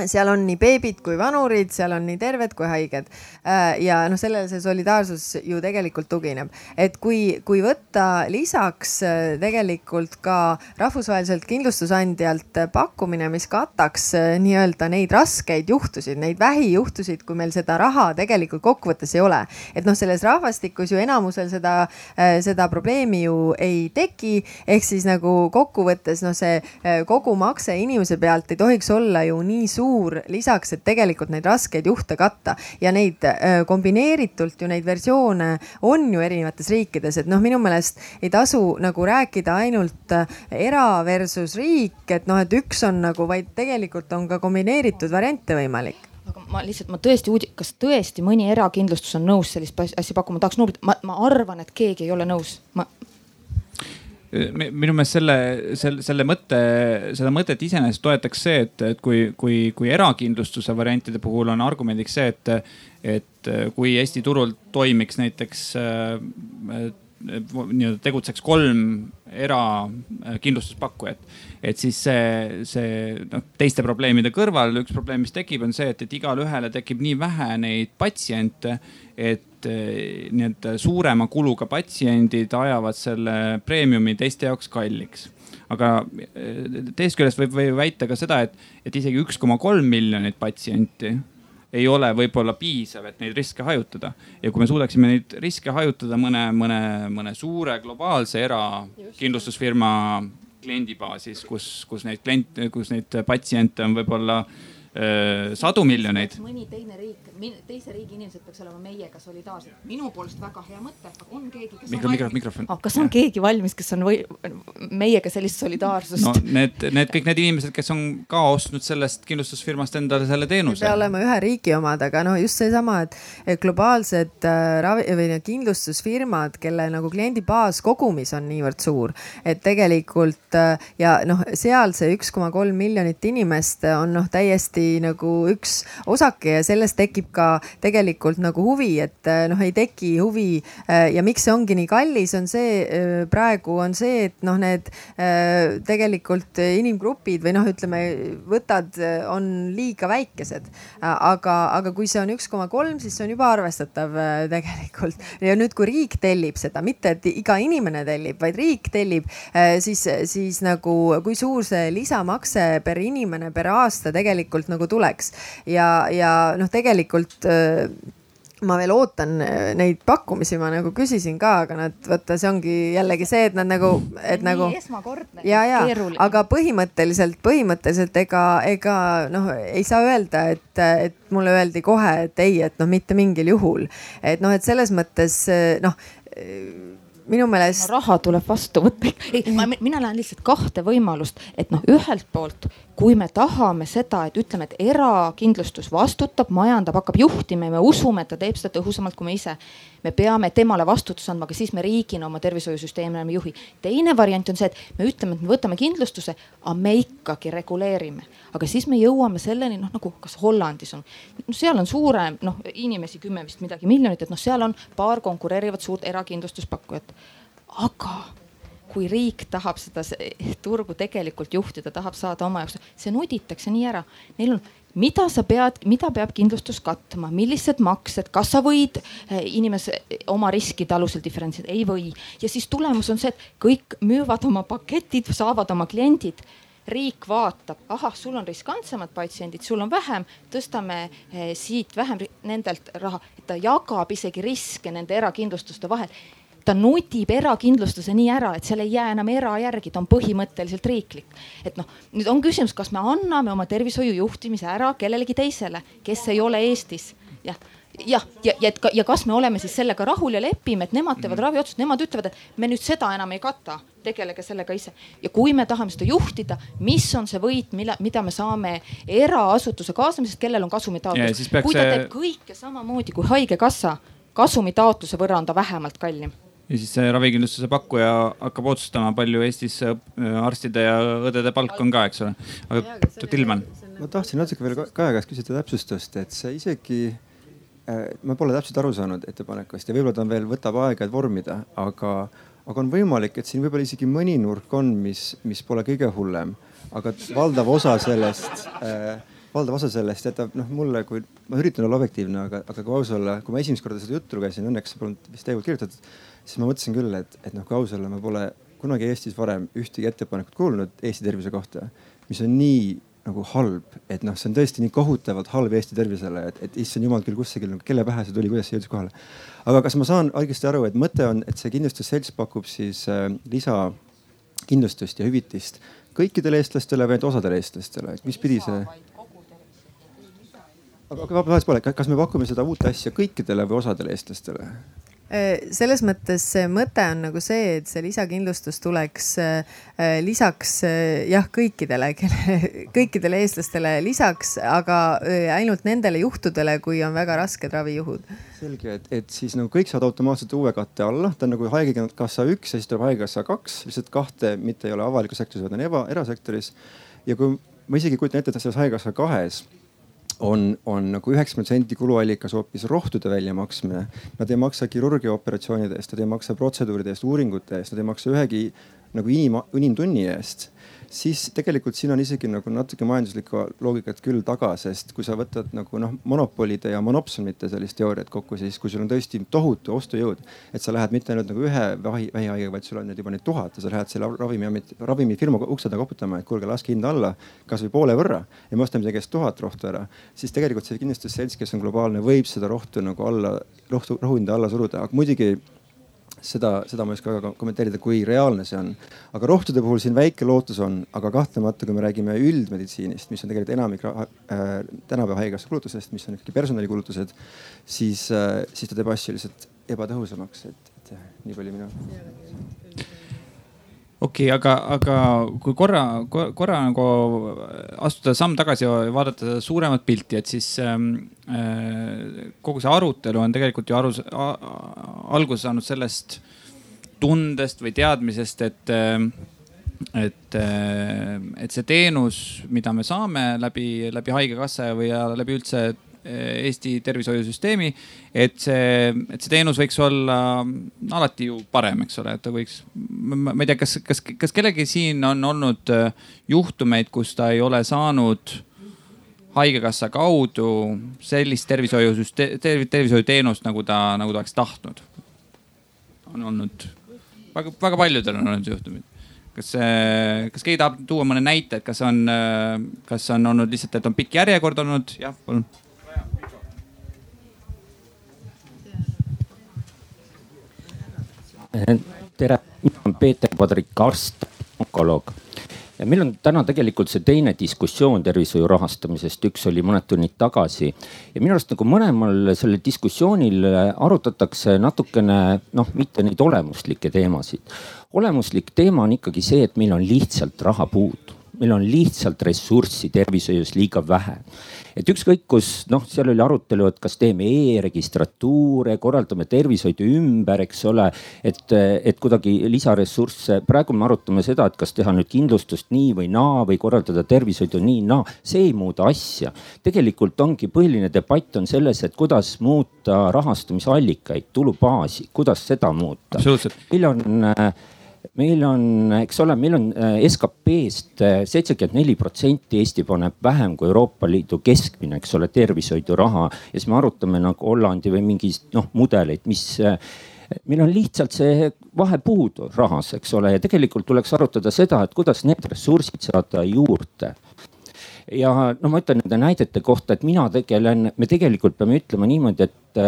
seal on nii beebid kui vanurid, seal on nii terved kui haiged. Äh, ja noh, sellele see solidaarsus ju tegelikult tugineb, et kui, kui võtta lisaks äh, tegelikult ka rahvusvaheliselt kindlustusandjalt pakkumine, mis kataks äh, nii-öelda neid raskeid juhtusid, neid vähijuhtusid, kui meil seda raha tegelikult kokkuvõttes ei ole. et noh, selles rahvastikus ju enamusel seda, seda probleemi ju ei teki, ehk siis nagu kokkuvõttes noh, see kogumakse inimese pealt ei tohiks olla ju nii suur suur lisaks, et tegelikult neid raskeid juhte katta ja neid kombineeritult ju neid versioone on ju erinevates riikides, et noh, minu meelest ei tasu nagu rääkida ainult äh, era versus riik, et noh, et üks on nagu, vaid tegelikult on ka kombineeritud variante võimalik. Aga ma lihtsalt, ma tõesti uudi-, kas tõesti mõni erakindlustus on nõus sellist asja pakkuma, tahaks numbrit, ma, ma arvan, et keegi ei ole nõus, ma minu meelest selle, selle, selle mõtte, seda mõtet iseenesest toetaks see, et, et kui, kui, kui erakindlustuse variantide puhul on argumendiks see, et, et kui Eesti turul toimiks näiteks äh, nii-öelda tegutseks kolm erakindlustuspakkujat. et siis see, see noh, teiste probleemide kõrval üks probleem, mis tekib, on see, et, et igale ühele tekib nii vähe neid patsiente, et eh, nii-öelda suurema kuluga patsiendid ajavad selle preemiumi teiste jaoks kalliks aga eh, teisest küljest võib, võib väita ka seda, et, et isegi üks koma kolm miljonit patsienti ei ole võib-olla piisav, et neid riske hajutada. ja kui me suudaksime neid riske hajutada mõne, mõne, mõne suure globaalse erakindlustusfirma kliendibaasis, kus, kus neid kliente, kus neid patsiente on võib-olla sadu miljoneid. mõni teine riik teise riigi inimesed peaks olema meiega solidaarsed. minu poolest väga hea mõte, aga on keegi, kes Mikro, on valmis. mikrofon oh,. kas on ja. keegi valmis, kes on või meiega sellist solidaarsust? no need, need kõik need inimesed, kes on ka ostnud sellest kindlustusfirmast endale selle teenuse. peab olema ühe riigi omad, aga noh, just seesama, et globaalsed äh, ravi või kindlustusfirmad, kelle nagu kliendibaas kogumis on niivõrd suur, et tegelikult äh, ja noh, seal see üks koma kolm miljonit inimest on noh, täiesti nagu üks osake ja sellest tekib ka tegelikult nagu huvi, et eh, noh, ei teki huvi eh, ja miks see ongi nii kallis, on see eh, praegu on see, et noh, need tegelikult inimgrupid või noh, ütleme võtad on liiga väikesed. aga, aga kui see on üks koma kolm, siis see on juba arvestatav tegelikult ja nüüd, kui riik tellib seda, mitte et iga inimene tellib, vaid riik tellib, siis, siis nagu kui suur see lisamakse per inimene per aasta tegelikult nagu tuleks ja, ja noh, tegelikult äh, ma veel ootan äh, neid pakkumisi, ma nagu küsisin ka, aga nad, vaata, see ongi jällegi see, et nad nagu, et Nii nagu. esmakordne. ja, ja, aga põhimõtteliselt, põhimõtteliselt ega, ega noh, ei saa öelda, et, et mulle öeldi kohe, et ei, et noh, mitte mingil juhul. et noh, et selles mõttes noh minu meelest no,. raha tuleb vastu võtta. ei, mina näen lihtsalt kahte võimalust, et noh, ühelt poolt, kui me tahame seda, et ütleme, et erakindlustus vastutab, majandab, hakkab juhtima ja me usume, et ta teeb seda tõhusamalt kui me ise. me peame temale vastutuse andma, aga siis me riigina oma tervishoiusüsteemi ei juhi. teine variant on see, et me ütleme, et me võtame kindlustuse, aga me ikkagi reguleerime. aga siis me jõuame selleni, noh nagu kas Hollandis on, no seal on suurem, noh inimesi kümme vist midagi miljonit, et noh, seal on paar konkureerivat suurt erakindlustuspakkujat aga kui riik tahab seda turgu tegelikult juhtida, tahab saada oma jaoks, see nuditakse nii ära. Neil on, mida sa pead, mida peab kindlustus katma, millised maksed, kas sa võid eh, inimese oma riskide alusel diferentseerida, ei või. ja siis tulemus on see, et kõik müüvad oma paketid, saavad oma kliendid riik vaatab, ahah, sul on riskantsemad patsiendid, sul on vähem, tõstame eh, siit vähem nendelt raha, et ta jagab isegi riske nende erakindlustuste vahel ta nutib erakindlustuse nii ära, et seal ei jää enam era järgi, ta on põhimõtteliselt riiklik. et noh, nüüd on küsimus, kas me anname oma tervishoiu juhtimise ära kellelegi teisele, kes ei ole Eestis, jah jah, ja, ja, ja, et ja kas me oleme siis sellega rahul ja lepime, et nemad teevad mm. raviotsust, nemad ütlevad, et me nüüd seda enam ei kata, tegelege sellega ise. ja kui me tahame seda juhtida, mis on see võit, mille, mida me saame eraasutuse kaasamisest, kellel on kasumitaotlus. kui ta teeb kõike samamoodi kui haigekassa, kasumitaotluse võrra on ta vähemalt kallim ja siis see ravikindlustuse pakkuja hakkab otsustama, palju Eestis äh, arstide ja õdede palk on ka, eks ole. aga Tilman. ma tahtsin natuke veel Kaja käest küsida täpsustust, et see isegi äh,, ma pole täpselt aru saanud ettepanekust ja võib-olla ta on veel, võtab aega, et vormida, aga, aga on võimalik, et siin võib-olla isegi mõni nurk on, mis, mis pole kõige hullem, aga valdav osa sellest äh, valdav osa sellest jätab noh mulle, kui ma üritan olla objektiivne, aga, aga kui aus olla, kui ma esimest korda seda juttu lugesin, õnneks polnud vist teie poolt kirjutatud siis ma mõtlesin küll, et, et noh, kui aus olla, ma pole kunagi Eestis varem ühtegi ettepanekut kuulnud Eesti tervise kohta, mis on nii nagu halb, et noh, see on tõesti nii kohutavalt halb Eesti tervisele, et, et issand jumal küll, kust see küll, kelle pähe see tuli, kuidas see jõudis kohale. aga kas ma saan õigesti aru, et mõte on, et see kindlustusselts pakub siis äh, lisakindlustust ja hüvitist kõikidele eestlastele või ainult osadele eestlastele, et mis pidi see? aga, aga vabandust, pole, kas me pakume seda uut asja kõikidele või osadele eestlastele? Äh, selles mõttes mõte on nagu see, et see lisakindlustus tuleks äh, lisaks äh, jah, kõikidele, kõikidele eestlastele lisaks, aga ainult nendele juhtudele, kui on väga rasked ravijuhud. selge, et, et siis nagu kõik saavad automaatselt uue katte alla, ta on nagu haigekassa üks ja siis tuleb haigekassa kaks, lihtsalt kahte mitte ei ole avalikus sektoris, vaid on eba, erasektoris. ja kui ma isegi kujutan ette, et selles haigekassa kahes on, on nagu üheksakümmend protsenti kuluallikas hoopis rohtude väljamaksmine. Nad ei maksa kirurgiaoperatsioonide eest, nad ei maksa protseduuride eest, uuringute eest, nad ei maksa ühegi nagu inim, inimtunni eest siis tegelikult siin on isegi nagu natuke majanduslikku loogikat küll taga, sest kui sa võtad nagu noh, monopolide ja monopsonite sellist teooriat kokku, siis kui sul on tõesti tohutu ostujõud, et sa lähed mitte ainult nagu ühe vähi, vähihaigega, vaid sul on nüüd juba neid tuhat ja sa lähed selle ravimiameti, ravimifirma ukse taga koputama, et kuulge, laske hinda alla kasvõi poole võrra ja me ostame teie käest tuhat rohtu ära, siis tegelikult see kindlustusselts, kes on globaalne, võib seda rohtu nagu alla, rohtu, rohuhinda alla suruda, aga muidugi seda, seda ma ei oska väga kommenteerida, kui reaalne see on. aga rohtude puhul siin väike lootus on, aga kahtlemata, kui me räägime üldmeditsiinist, mis on tegelikult enamik äh, tänapäeva haigekassa kulutusest, mis on ikkagi personalikulutused, siis äh,, siis ta teeb asju lihtsalt ebatõhusamaks, et, et nii palju minu okei okay,, aga, aga kui korra, korra nagu astuda samm tagasi ja vaadata suuremat pilti, et siis ähm, äh, kogu see arutelu on tegelikult ju aru, alguse saanud sellest tundest või teadmisest, et äh, et, äh, et see teenus, mida me saame läbi, läbi haigekassa või läbi üldse Eesti tervishoiusüsteemi. et see, et see teenus võiks olla alati ju parem, eks ole, et ta võiks, ma ei tea, kas, kas, kas kellelgi siin on olnud äh, juhtumeid, kus ta ei ole saanud haigekassa kaudu sellist tervishoiusüsteemi, tervishoiuteenust, nagu ta, nagu ta oleks tahtnud. on olnud, väga, väga paljudel on olnud juhtumid kas, kas keegi tahab tuua mõne näite, et kas on, kas on olnud lihtsalt, et on pikk järjekord olnud? jah, palun tere, mina olen Peeter Padrik, arst, onkoloog ja meil on täna tegelikult see teine diskussioon tervishoiu rahastamisest, üks oli mõned tunnid tagasi. ja minu arust nagu mõlemal sellel diskussioonil arutatakse natukene noh, mitte neid olemuslikke teemasid. olemuslik teema on ikkagi see, et meil on lihtsalt raha puudu meil on lihtsalt ressurssi tervishoius liiga vähe. et ükskõik kus noh, seal oli arutelu, et kas teeme e-registratuure, korraldame tervishoidu ümber, eks ole. et, et kuidagi lisaressursse, praegu me arutame seda, et kas teha nüüd kindlustust nii või naa või korraldada tervishoidu nii, naa, see ei muuda asja. tegelikult ongi põhiline debatt on selles, et kuidas muuta rahastamisallikaid, tulubaasi, kuidas seda muuta. meil on äh, meil on, eks ole, meil on äh, SKP-st äh, seitsekümmend neli protsenti Eesti paneb vähem kui Euroopa Liidu keskmine, eks ole, tervishoiduraha. ja siis me arutame nagu Hollandi või mingi noh mudeleid, mis äh, meil on lihtsalt see vahe puudu rahas, eks ole, ja tegelikult tuleks arutada seda, et kuidas need ressursid saada juurde ja no ma ütlen nende näidete kohta, et mina tegelen, me tegelikult peame ütlema niimoodi, et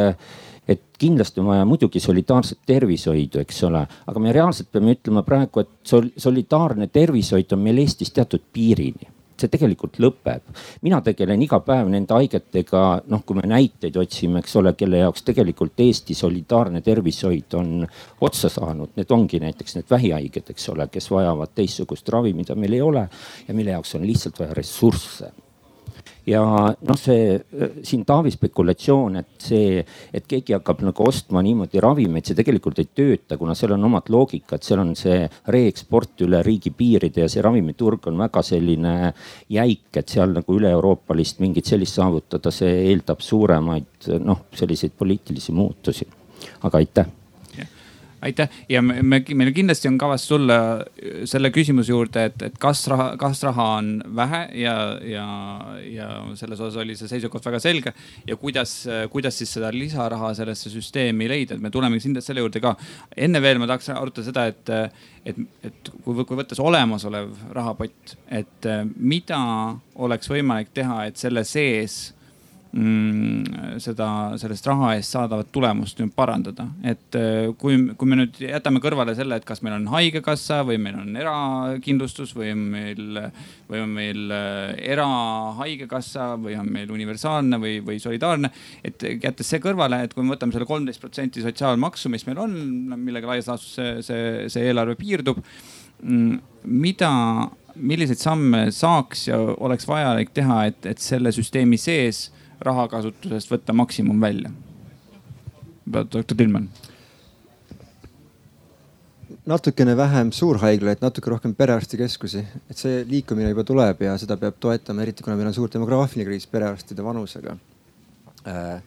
et kindlasti on vaja muidugi solidaarset tervishoidu, eks ole, aga me reaalselt peame ütlema praegu, et sol solidaarne tervishoid on meil Eestis teatud piirini. See tegelikult lõpeb. mina tegelen iga päev nende haigetega, noh, kui me näiteid otsime, eks ole, kelle jaoks tegelikult Eesti solidaarne tervishoid on otsa saanud, need ongi näiteks need vähihaiged, eks ole, kes vajavad teistsugust ravi, mida meil ei ole ja mille jaoks on lihtsalt vaja ressursse ja noh, see siin Taavi spekulatsioon, et see, et keegi hakkab nagu ostma niimoodi ravimeid, see tegelikult ei tööta, kuna seal on omad loogikad, seal on see reeksport üle riigipiiride ja see ravimiturg on väga selline jäik, et seal nagu üle-euroopalist mingit sellist saavutada, see eeldab suuremaid noh, selliseid poliitilisi muutusi. aga aitäh aitäh ja me, me, meil kindlasti on kavas tulla selle küsimuse juurde, et, et kas raha, kas raha on vähe ja, ja, ja selles osas oli see seisukoht väga selge. ja kuidas, kuidas siis seda lisaraha sellesse süsteemi leida, et me tuleme kindlasti selle juurde ka. enne veel ma tahaks arutada seda, et, et, et kui, kui võttes olemasolev rahapott, et mida oleks võimalik teha, et selle sees seda, sellest raha eest saadavat tulemust nüüd parandada. et äh, kui, kui me nüüd jätame kõrvale selle, et kas meil on haigekassa või meil on erakindlustus või on meil, või on meil äh, erahaigekassa või on meil universaalne või, või solidaarne. et jättes see kõrvale, et kui me võtame selle kolmteist protsenti sotsiaalmaksu, mis meil on, millega laias laastus see, see, see eelarve piirdub. Mm, mida milliseid samme saaks ja oleks vajalik teha, et, et selle süsteemi sees rahakasutusest võtta maksimum välja? doktor Tillmann. Natukene vähem suurhaiglaid, natuke rohkem perearstikeskusi, et see liikumine juba tuleb ja seda peab toetama, eriti kuna meil on suur demograafiline kriis perearstide vanusega. Äh,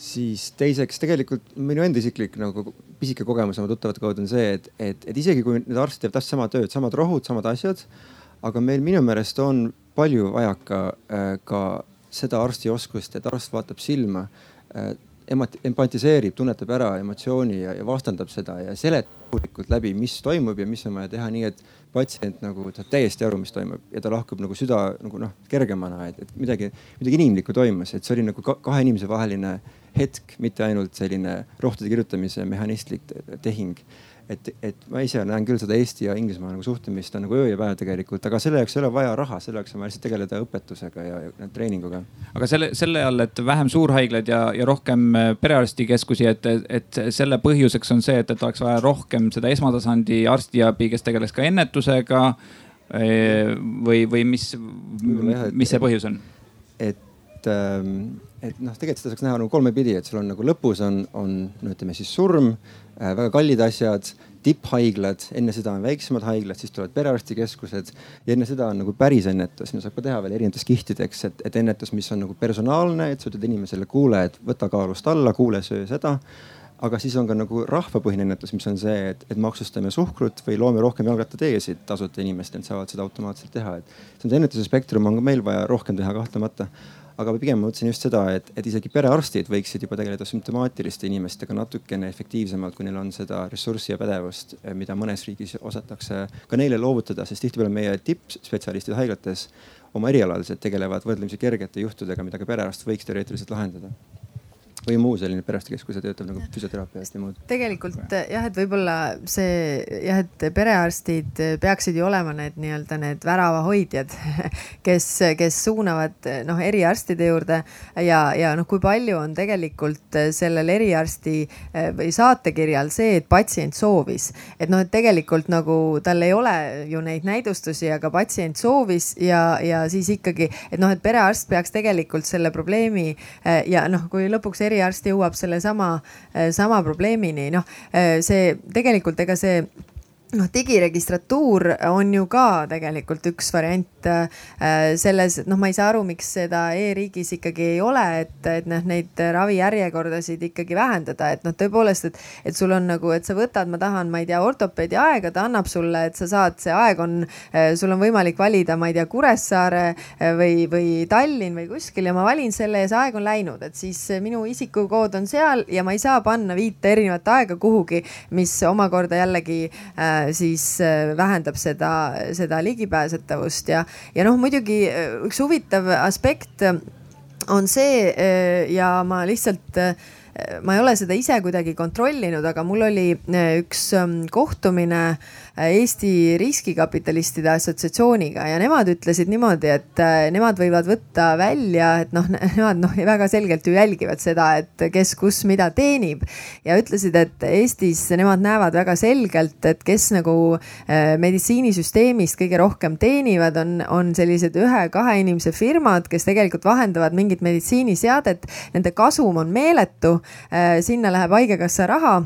siis teiseks tegelikult minu enda isiklik nagu pisike kogemus oma tuttavate kaudu on see, et, et, et isegi kui need arstid teevad täpselt sama tööd, samad rohud, samad asjad, aga meil minu meelest on palju vajaka äh, ka seda arstioskust, et arst vaatab silma äh,, empatiseerib, tunnetab ära emotsiooni ja, ja vastandab seda ja seletab läbi, mis toimub ja mis on vaja teha, nii et patsient nagu saab täiesti aru, mis toimub ja ta lahkub nagu süda nagu noh, kergemana, et, et midagi, midagi inimlikku toimus, et see oli nagu kahe inimese vaheline hetk, mitte ainult selline rohtude kirjutamise mehhanistlik tehing et, et ma ise näen küll seda Eesti ja Inglismaa nagu suhtlemist on nagu öö ja päev tegelikult, aga selle jaoks ei ole vaja raha, selle jaoks on vaja lihtsalt tegeleda õpetusega ja, ja treeninguga. aga selle, selle all, et vähem suurhaiglaid ja, ja rohkem äh, perearstikeskusi, et, et selle põhjuseks on see, et, et oleks vaja rohkem seda esmatasandi arstiabi, kes tegeleks ka ennetusega äh, või, või mis, mis see põhjus on? et ähm, et noh, tegelikult seda saaks näha nagu kolme pidi, et sul on nagu lõpus on, on no ütleme siis surm väga kallid asjad, tipphaiglad, enne seda on väiksemad haiglad, siis tulevad perearstikeskused ja enne seda on nagu päris ennetus, mida saab ka teha veel erinevates kihtideks, et, et ennetus, mis on nagu personaalne, et sa ütled inimesele, kuule, et võta kaalust alla, kuule, söö seda. Aga siis on ka nagu rahvapõhine ennetus, mis on see, et, et maksustame suhkrut või loome rohkem jalgrattateesid tasuta inimestele, et saavad seda automaatselt teha, et see on see ennetuse spektrum on ka meil vaja rohkem teha kahtlemata aga pigem ma mõtlesin just seda, et, et isegi perearstid võiksid juba tegeleda sümptomaatiliste inimestega natukene efektiivsemalt, kui neil on seda ressurssi ja pädevust, mida mõnes riigis osatakse ka neile loovutada, sest tihtipeale meie tippspetsialistid haiglates oma erialaliselt tegelevad võrdlemisi kergete juhtudega, mida ka perearst võiks teoreetiliselt lahendada või muu selline perearstikeskus ja töötab nagu füsioteraapiast ja muud. tegelikult jah, et võib-olla see jah, et perearstid peaksid ju olema need nii-öelda need väravahoidjad, kes, kes suunavad noh, eriarstide juurde. Ja, ja noh, kui palju on tegelikult sellel eriarsti eh, või saatekirjal see, et patsient soovis, et noh, et tegelikult nagu tal ei ole ju neid näidustusi, aga patsient soovis ja, ja siis ikkagi, et noh, et perearst peaks tegelikult selle probleemi eh, ja noh, kui lõpuks eriarst jõuab sellesama, eh, sama probleemini, noh eh, see tegelikult ega see noh, digiregistratuur on ju ka tegelikult üks variant äh, selles, et noh, ma ei saa aru, miks seda e-riigis ikkagi ei ole, et, et noh, neid ravijärjekordasid ikkagi vähendada, et noh, tõepoolest, et, et sul on nagu, et sa võtad, ma tahan, ma ei tea, ortopeedi aega, ta annab sulle, et sa saad, see aeg on, äh, sul on võimalik valida, ma ei tea, Kuressaare äh, või, või Tallinn või kuskil ja ma valin selle ja see aeg on läinud, et siis minu isikukood on seal ja ma ei saa panna viite erinevat aega kuhugi, mis omakorda jällegi äh, siis äh, vähendab seda, seda ligipääsetavust ja, ja noh, muidugi äh, üks huvitav aspekt on see äh, ja ma lihtsalt ma ei ole seda ise kuidagi kontrollinud, aga mul oli üks ähm, kohtumine Eesti Riskikapitalistide Assotsiatsiooniga ja nemad ütlesid niimoodi, et äh, nemad võivad võtta välja, et noh, nemad noh, väga selgelt ju jälgivad seda, et kes, kus, mida teenib ja ütlesid, et Eestis nemad näevad väga selgelt, et kes nagu äh, meditsiinisüsteemist kõige rohkem teenivad, on, on sellised ühe-kahe inimese firmad, kes tegelikult vahendavad mingit meditsiiniseadet. Nende kasum on meeletu, äh, sinna läheb haigekassa raha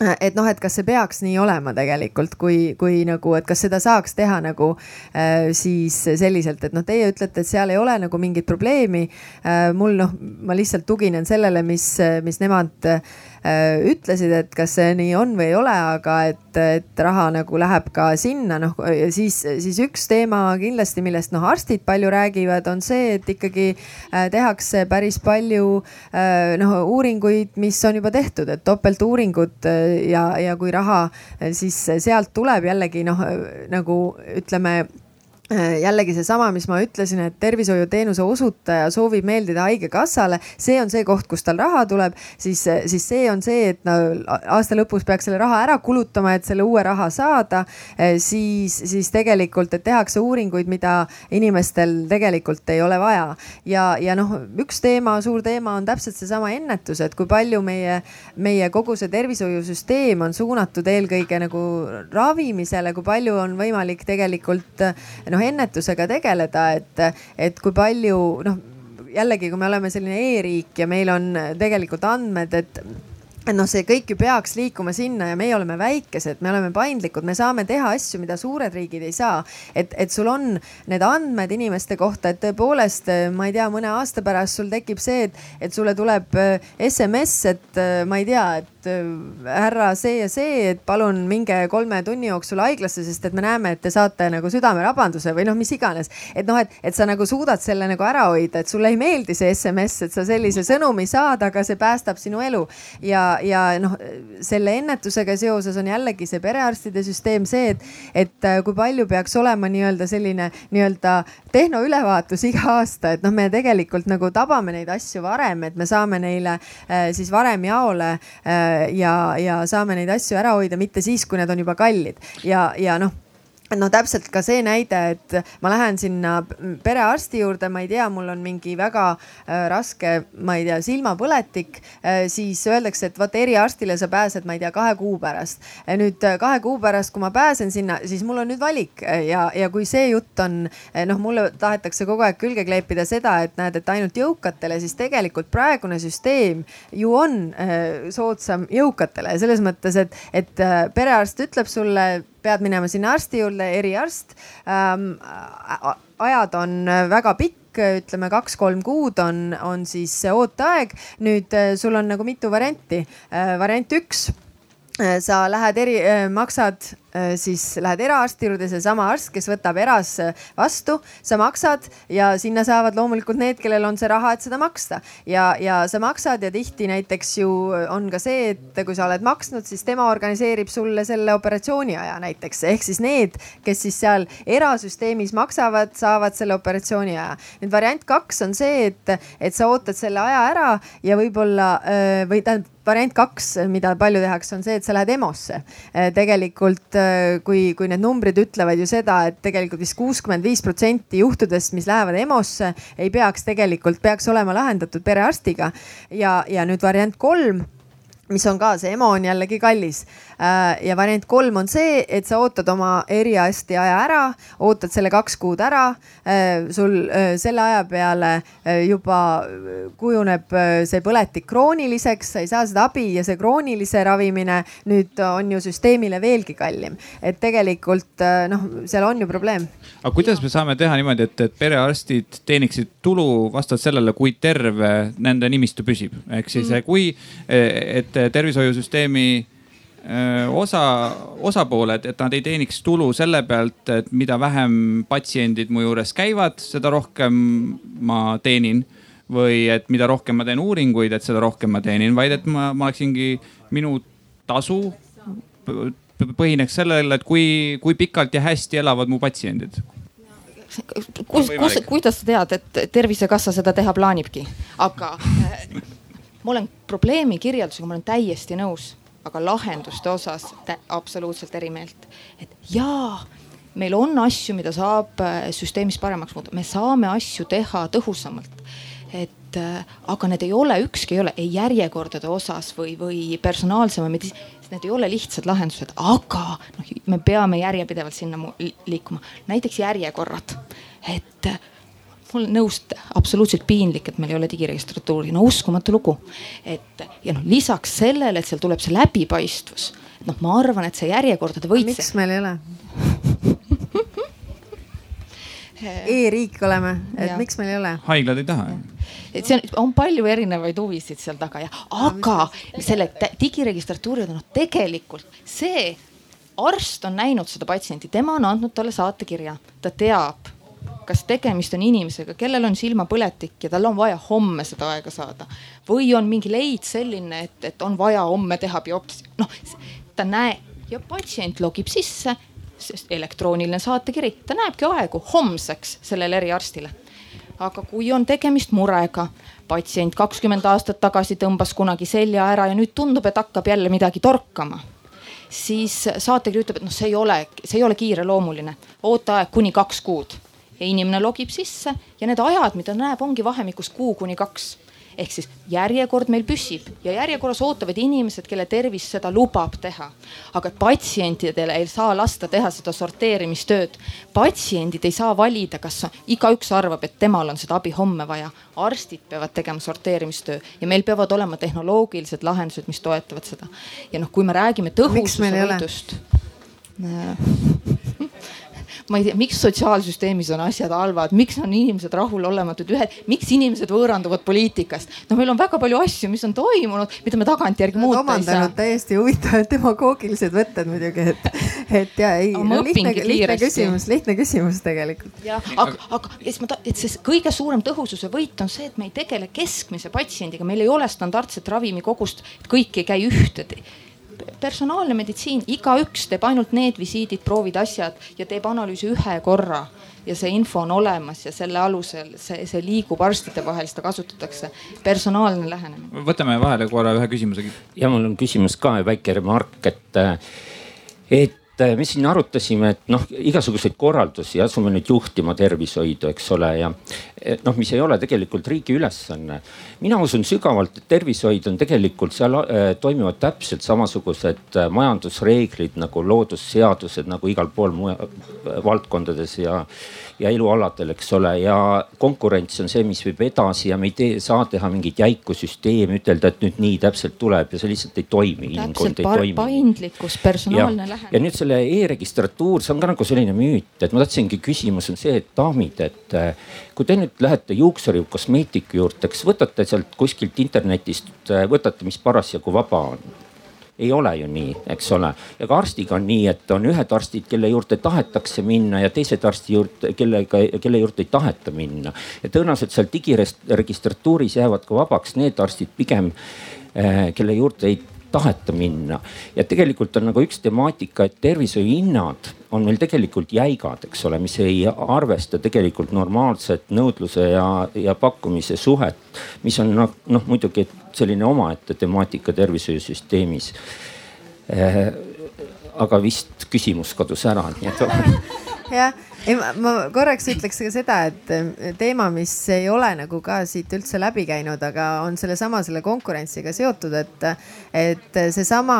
et noh, et kas see peaks nii olema tegelikult, kui, kui nagu, et kas seda saaks teha nagu äh, siis selliselt, et noh, teie ütlete, et seal ei ole nagu mingit probleemi äh,. mul noh, ma lihtsalt tuginen sellele, mis, mis nemad äh, Äh, ütlesid, et kas see nii on või ei ole, aga et, et raha nagu läheb ka sinna, noh ja siis, siis üks teema kindlasti, millest noh, arstid palju räägivad, on see, et ikkagi äh, tehakse päris palju äh, noh, uuringuid, mis on juba tehtud, et topeltuuringud ja, ja kui raha siis sealt tuleb jällegi noh, nagu ütleme Äh, jällegi seesama, mis ma ütlesin, et tervishoiuteenuse osutaja soovib meeldida haigekassale, see on see koht, kust tal raha tuleb, siis, siis see on see, et no aasta lõpus peaks selle raha ära kulutama, et selle uue raha saada. Äh, siis, siis tegelikult, et tehakse uuringuid, mida inimestel tegelikult ei ole vaja. ja, ja noh, üks teema, suur teema on täpselt seesama ennetus, et kui palju meie, meie kogu see tervishoiusüsteem on suunatud eelkõige nagu ravimisele, kui palju on võimalik tegelikult noh noh ennetusega tegeleda, et, et kui palju noh jällegi, kui me oleme selline e-riik ja meil on tegelikult andmed, et et noh, see kõik ju peaks liikuma sinna ja meie oleme väikesed, me oleme paindlikud, me saame teha asju, mida suured riigid ei saa. et, et sul on need andmed inimeste kohta, et tõepoolest, ma ei tea, mõne aasta pärast sul tekib see, et, et sulle tuleb SMS, et ma ei tea, et et äh, härra see ja see, et palun minge kolme tunni jooksul haiglasse, sest et me näeme, et te saate nagu südamerabanduse või noh, mis iganes. et noh, et, et sa nagu suudad selle nagu ära hoida, et sulle ei meeldi see SMS, et sa sellise sõnumi saad, aga see päästab sinu elu. ja, ja noh, selle ennetusega seoses on jällegi see perearstide süsteem see, et, et äh, kui palju peaks olema nii-öelda selline nii-öelda tehnoülevaatus iga aasta, et noh, me tegelikult nagu tabame neid asju varem, et me saame neile äh, siis varem jaole ja, ja saame neid asju ära hoida, mitte siis, kui need on juba kallid. Ja, ja noh no täpselt ka see näide, et ma lähen sinna perearsti juurde, ma ei tea, mul on mingi väga äh, raske, ma ei tea, silmapõletik äh,, siis öeldakse, et vot eriarstile sa pääsed, ma ei tea, kahe kuu pärast. nüüd äh, kahe kuu pärast, kui ma pääsen sinna, siis mul on nüüd valik ja, ja kui see jutt on noh, mulle tahetakse kogu aeg külge kleepida seda, et näed, et ainult jõukatele, siis tegelikult praegune süsteem ju on soodsam jõukatele selles mõttes, et, et perearst ütleb sulle pead minema sinna arsti juurde, eriarst ähm,. ajad on väga pikk ütleme kaks-kolm kuud on, on siis ooteaeg. nüüd äh, sul on nagu mitu varianti. Äh, variant üks, äh, sa lähed eri, maksad Äh, siis lähed eraarsti juurde, seesama arst, kes võtab eras äh, vastu, sa maksad ja sinna saavad loomulikult need, kellel on see raha, et seda maksta. ja, ja sa maksad ja tihti näiteks ju on ka see, et kui sa oled maksnud, siis tema organiseerib sulle selle operatsiooni aja näiteks, ehk siis need, kes siis seal erasüsteemis maksavad, saavad selle operatsiooni aja. nüüd variant kaks on see, et, et sa ootad selle aja ära ja võib-olla äh, või tähendab variant kaks, mida palju tehakse, on see, et sa lähed EMO-sse. tegelikult Äh, kui, kui need numbrid ütlevad ju seda, et tegelikult vist kuuskümmend viis protsenti juhtudest, mis lähevad EMO-sse, ei peaks tegelikult, peaks olema lahendatud perearstiga. ja, ja nüüd variant kolm mis on ka, see EMO on jällegi kallis. Äh, ja variant kolm on see, et sa ootad oma eriarsti aja ära, ootad selle kaks kuud ära. Äh, sul äh, selle aja peale juba kujuneb see põletik krooniliseks, sa ei saa seda abi ja see kroonilise ravimine nüüd on ju süsteemile veelgi kallim. et tegelikult noh, seal on ju probleem. aga kuidas me saame teha niimoodi, et, et perearstid teeniksid tulu vastavalt sellele, kui terve nende nimistu püsib, ehk siis mm. kui, et tervishoiusüsteemi osa, osapooled, et nad ei teeniks tulu selle pealt, et mida vähem patsiendid mu juures käivad, seda rohkem ma teenin. või et mida rohkem ma teen uuringuid, et seda rohkem ma teenin, vaid et ma, ma oleksingi, minu tasu põhineks sellele, et kui, kui pikalt ja hästi elavad mu patsiendid. Kus, kus, kuidas sa tead, et Tervisekassa seda teha plaanibki, aga ma olen probleemi kirjeldusega, ma olen täiesti nõus, aga lahenduste osas absoluutselt eri meelt. et jaa, meil on asju, mida saab äh, süsteemis paremaks muuta, me saame asju teha tõhusamalt. et äh, aga need ei ole, ükski ei ole ei järjekordade osas või, või personaalsema meditsiini need ei ole lihtsad lahendused, aga noh, me peame järjepidevalt sinna liikuma. näiteks järjekorrad, et mul on nõust absoluutselt piinlik, et meil ei ole digiregistratuuri, no uskumatu lugu. et ja noh, lisaks sellele, et seal tuleb see läbipaistvus, noh, ma arvan, et see järjekordade võitse. miks meil ei ole E-riik oleme, et ja. miks meil ei ole? haiglad ei taha. et see on, on palju erinevaid huvisid seal taga ja, aga selle digiregistratuuri, noh tegelikult see arst on näinud seda patsienti, tema on andnud talle saatekirja, ta teab kas tegemist on inimesega, kellel on silmapõletik ja tal on vaja homme seda aega saada? Või on mingi leid selline, et, et on vaja homme teha biopsi, noh ta näeb ja patsient logib sisse elektrooniline saatekiri, ta näebki aegu homseks sellele eriarstile. aga kui on tegemist murega, patsient kakskümmend aastat tagasi tõmbas kunagi selja ära ja nüüd tundub, et hakkab jälle midagi torkama siis saatekiri ütleb, et noh, see ei ole, see ei ole kiireloomuline, ooteaeg kuni kaks kuud ja inimene logib sisse ja need ajad, mida näeb, ongi vahemikus kuu kuni kaks ehk siis järjekord meil püsib ja järjekorras ootavad inimesed, kelle tervis seda lubab teha. aga patsientidele ei saa lasta teha seda sorteerimistööd. patsiendid ei saa valida, kas igaüks arvab, et temal on seda abi homme vaja. arstid peavad tegema sorteerimistöö ja meil peavad olema tehnoloogilised lahendused, mis toetavad seda. ja noh, kui me räägime tõhususe võidust ma ei tea, miks sotsiaalsüsteemis on asjad halvad, miks on inimesed rahulolematud, ühed, miks inimesed võõranduvad poliitikast. no meil on väga palju asju, mis on toimunud, mida me tagantjärgi muuta ei saa. täiesti huvitavad demagoogilised võtted muidugi, et, et ja ei no, lihtne, lihtne küsimus, lihtne küsimus tegelikult. jah, aga, aga et ma, et see kõige suurem tõhususe võit on see, et me ei tegele keskmise patsiendiga, meil ei ole standardset ravimikogust, kõik ei käi ühte personaalne meditsiin, igaüks teeb ainult need visiidid, proovid, asjad ja teeb analüüsi ühe korra ja see info on olemas ja selle alusel see, see liigub arstide vahel, seda kasutatakse. personaalne lähenemine. võtame vahele korra ühe küsimuse. ja mul on küsimus ka väike remark, et, et et me siin arutasime, et noh, igasuguseid korraldusi, asume nüüd juhtima tervishoidu, eks ole, ja noh, mis ei ole tegelikult riigi ülesanne. mina usun sügavalt, et tervishoid on tegelikult seal äh, toimuvad täpselt samasugused äh, majandusreeglid nagu loodusseadused nagu igal pool mujal valdkondades ja ja elualadel, eks ole, ja konkurents on see, mis viib edasi ja me ei tee, saa teha mingit jäiku süsteemi, ütelda, et nüüd nii täpselt tuleb ja see lihtsalt ei toimi. täpselt, paindlikkus, personaalne lähenemine. Selle e-registratuur, see on ka nagu selline müüt, et ma tahtsingi, küsimus on see, et daamid, et äh, kui te nüüd lähete juuksuri kosmeetiku juurde, kas võtate sealt kuskilt internetist, äh, võtate, mis parasjagu vaba on? ei ole ju nii, eks ole. ja ka arstiga on nii, et on ühed arstid, kelle juurde tahetakse minna ja teised arsti juurde, kellega, kelle juurde ei taheta minna. ja tõenäoliselt seal digiregistratuuris jäävad ka vabaks need arstid pigem, eh, kelle juurde ei taheta minna. ja tegelikult on nagu üks temaatika, et tervishoiuhinnad on meil tegelikult jäigad, eks ole, mis ei arvesta tegelikult normaalset nõudluse ja, ja pakkumise suhet. mis on noh, noh muidugi selline omaette temaatika tervishoiusüsteemis eh,. aga vist küsimus kadus ära, nii et jah, ei ma, korraks ütleks ka seda, et eh, teema, mis ei ole nagu ka siit üldse läbi käinud, aga on sellesama selle konkurentsiga seotud, et, et seesama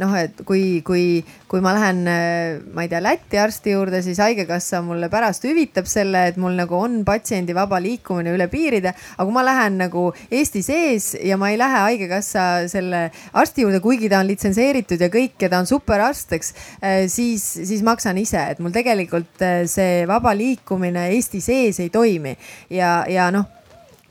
noh, et kui, kui, kui ma lähen, ma ei tea, Läti arsti juurde, siis haigekassa mulle pärast hüvitab selle, et mul nagu on patsiendi vaba liikumine üle piiride. aga kui ma lähen nagu Eesti sees ja ma ei lähe haigekassa selle arsti juurde, kuigi ta on litsenseeritud ja kõik ja ta on superarst, eks, eh, siis, siis maksan ise, et mul tegelikult see see vaba liikumine Eesti sees ei toimi ja, ja noh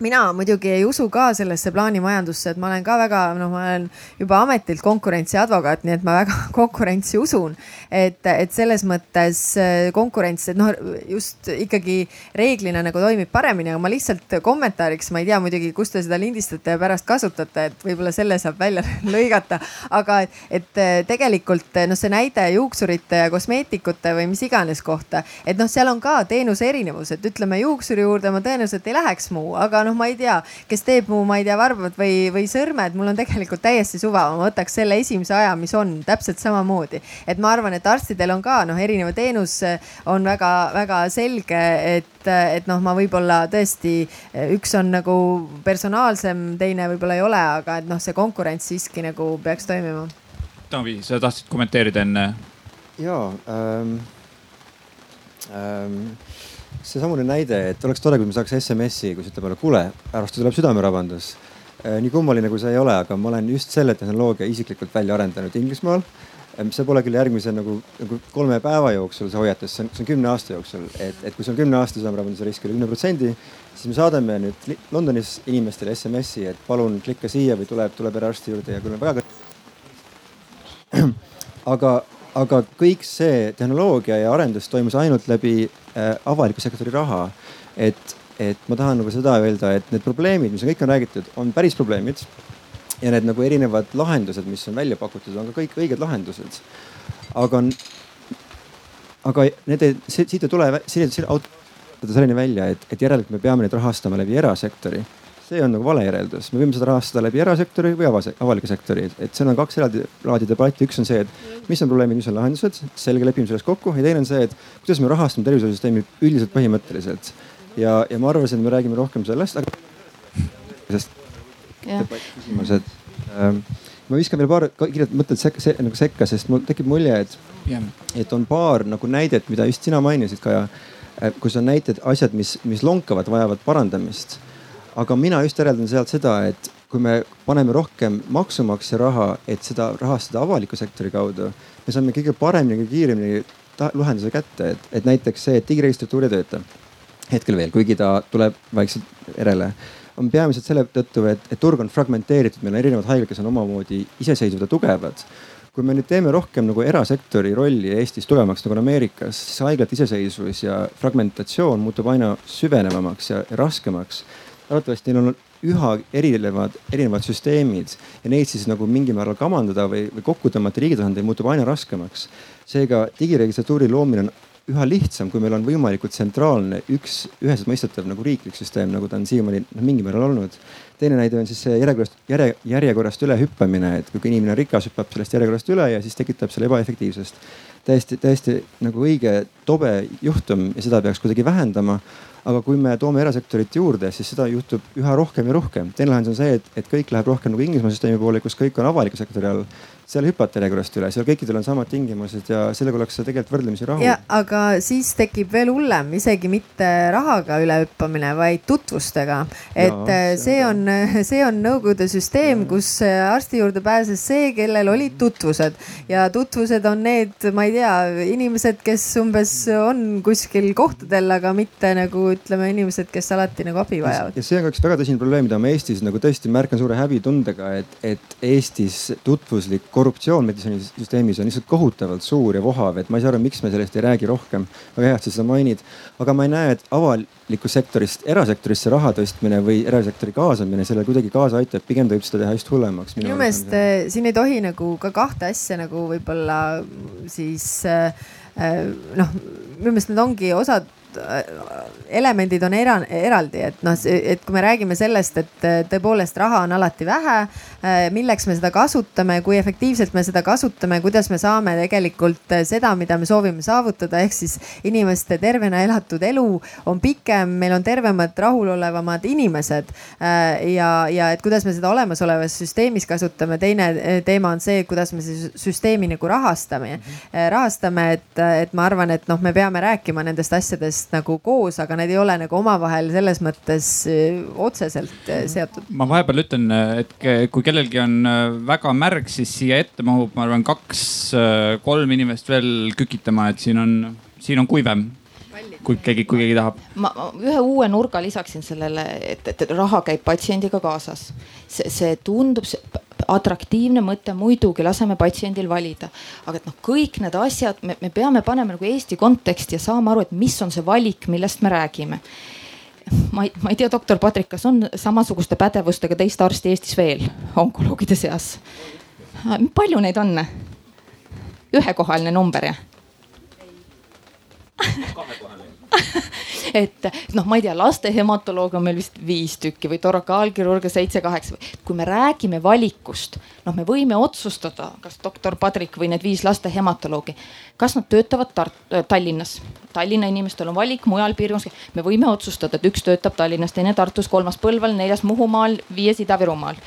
mina muidugi ei usu ka sellesse plaanimajandusse, et ma olen ka väga, noh, ma olen juba ametilt konkurentsiadvokaat, nii et ma väga konkurentsi usun. et, et selles mõttes äh, konkurents, et noh, just ikkagi reeglina nagu toimib paremini, aga ma lihtsalt kommentaariks, ma ei tea muidugi, kus te seda lindistate ja pärast kasutate, et võib-olla selle saab välja lõigata. aga et, et äh, tegelikult noh, see näide juuksurite ja kosmeetikute või mis iganes kohta, et noh, seal on ka teenuse erinevus, et ütleme juuksuri juurde ma tõenäoliselt ei läheks muu, aga noh noh, ma ei tea, kes teeb mu, ma ei tea, varbad või, või sõrmed, mul on tegelikult täiesti suva, ma võtaks selle esimese aja, mis on täpselt samamoodi. et ma arvan, et arstidel on ka noh, erinev teenus on väga-väga selge, et, et noh, ma võib-olla tõesti, üks on nagu personaalsem, teine võib-olla ei ole, aga et noh, see konkurents siiski nagu peaks toimima. Taavi, sa tahtsid kommenteerida enne? ja ähm,. Ähm, seesamune näide, et oleks tore, kui me saaks SMS-i, kus ütleb, kuule, arsti tuleb südamerabandus. Äh, nii kummaline, kui see ei ole, aga ma olen just selle tehnoloogia isiklikult välja arendanud Inglismaal. Äh, see pole küll järgmise nagu, nagu kolme päeva jooksul see hoiatus, see on, see on kümne aasta jooksul, et, et kui sul on kümne aasta südamerabanduse risk üle kümne protsendi, siis me saadame nüüd Londonis inimestele SMS-i, et palun klikka siia või tuleb, tule perearsti juurde ja kui on väga. aga aga kõik see tehnoloogia ja arendus toimus ainult läbi äh, avaliku sektori raha. et, et ma tahan nagu seda öelda, et need probleemid, mis on kõik on räägitud, on päris probleemid. ja need nagu erinevad lahendused, mis on välja pakutud, on ka kõik õiged lahendused. aga aga need, siit ei tule, selline välja, et, et järelikult me peame neid rahastama läbi erasektori see on nagu vale järeldus, me võime seda rahastada läbi erasektori või avaliku sektori, et seal on kaks eraldi laadi debatti, üks on see, et mis on probleemid, mis on lahendused, selge, lepime selles kokku. Ja teine on see, et kuidas me rahastame tervishoiusüsteemi üldiselt põhimõtteliselt. ja, ja ma arvasin, et me räägime rohkem sellest, aga sest küsimus, et ähm, ma viskan veel paar kiiret mõtet sekka, se, nagu sekka, sest mul tekib mulje, et et on paar nagu näidet, mida just sina mainisid, Kaja, äh, kus on näited, asjad, mis, mis lonkavad, vajavad parandamist aga mina just järeldan sealt seda, et kui me paneme rohkem maksumaksja raha, et seda rahastada avaliku sektori kaudu, me saame kõige paremini, kõige kiiremini lahenduse kätte, et, et näiteks see, et digiregistratuur ei tööta. Hetkel veel, kuigi ta tuleb vaikselt järele on peamiselt selle tõttu, et, et turg on fragmenteeritud, meil on erinevad haiglad, kes on omamoodi iseseisvad ja tugevad. kui me nüüd teeme rohkem nagu erasektori rolli Eestis tugevamaks nagu on Ameerikas, siis haiglate iseseisvus ja fragmentatsioon muutub aina süvenevamaks ja, raskemaks arvatavasti neil on üha erinevad, erinevad süsteemid ja neid siis nagu mingil määral kamandada või, või kokku tõmmata riigi tasandil muutub aina raskemaks. seega digiregistratuuri loomine on üha lihtsam, kui meil on võimalikult tsentraalne, üks, üheselt mõistetav nagu riiklik süsteem, nagu ta on siiamaani noh mingil määral olnud. teine näide on siis see järjekorrast, järje, järjekorrast ülehüppamine, et kui inimene on rikas, hüppab sellest järjekorrast üle ja siis tekitab selle ebaefektiivsust. Täiesti, täiesti nagu õige tobe juhtum ja seda peaks kuidagi vähendama aga kui me toome erasektorit juurde, siis seda juhtub üha rohkem ja rohkem. teine lahendus on see, et, et kõik läheb rohkem nagu Inglismaa süsteemi poole, kus kõik on avaliku sektori all seal hüppate järjekorrast üle, seal kõikidel on samad tingimused ja sellega ollakse tegelikult võrdlemisi rahul. aga siis tekib veel hullem, isegi mitte rahaga ülehüppamine, vaid tutvustega. et ja, äh, see on, see on Nõukogude süsteem, kus äh, arsti juurde pääses see, kellel olid tutvused ja tutvused on need, ma ei tea, inimesed, kes umbes on kuskil kohtadel, aga mitte nagu ütleme, inimesed, kes alati nagu abi vajavad. ja see on ka üks väga tõsine probleem, mida ma Eestis nagu tõesti märkan suure häbitundega, et, et Eestis tutvuslik korruptsioon meditsiinisüsteemis on lihtsalt kohutavalt suur ja vohav, et ma ei saa aru, miks me sellest ei räägi rohkem. väga hea, et sa seda mainid, aga ma ei näe, et avalikust sektorist erasektorisse raha tõstmine või erasektori kaasamine sellele kuidagi kaasa aitab, pigem ta võib seda teha just hullemaks. minu meelest eh, siin ei tohi nagu ka kahte asja nagu võib-olla siis eh, eh, noh, minu meelest need ongi osad elemendid on era, eraldi, et noh, et kui me räägime sellest, et äh, tõepoolest raha on alati vähe, äh, milleks me seda kasutame, kui efektiivselt me seda kasutame, kuidas me saame tegelikult seda, mida me soovime saavutada, ehk siis inimeste tervena elatud elu on pikem, meil on tervemad, rahulolevamad inimesed. ja, ja et kuidas me seda olemasolevas süsteemis kasutame, teine teema on see, kuidas me siis süsteemi nagu rahastame, rahastame, et, et ma arvan, et noh, me peame rääkima nendest asjadest iseenesest nagu koos, aga need ei ole nagu omavahel selles mõttes äh, otseselt äh, seotud. ma vahepeal ütlen, et kui kellelgi on äh, väga märg, siis siia ette mahub, ma arvan, kaks-kolm inimest veel kükitama, et siin on, siin on kuivem kui keegi, kui keegi tahab. ma ühe uue nurga lisaksin sellele, et, et raha käib patsiendiga kaasas. see, see tundub, see atraktiivne mõte, muidugi laseme patsiendil valida. aga et noh, kõik need asjad me, me peame panema nagu Eesti konteksti ja saama aru, et mis on see valik, millest me räägime ma ei, ma ei tea, doktor Patrik, kas on samasuguste pädevustega teist arsti Eestis veel onkoloogide seas? palju neid on? ühekohaline number jah? et noh, ma ei tea, laste hematolooge on meil vist viis tükki või torakaalkirurge seitse-kaheksa. kui me räägime valikust, noh, me võime otsustada, kas doktor Padrik või need viis laste hematoloogi, kas nad töötavad Tart-, äh, Tallinnas. Tallinna inimestel on valik, mujal piirkonnas, me võime otsustada, et üks töötab Tallinnas, teine Tartus, kolmas Põlval, neljas Muhumaal, viies Ida-Virumaal.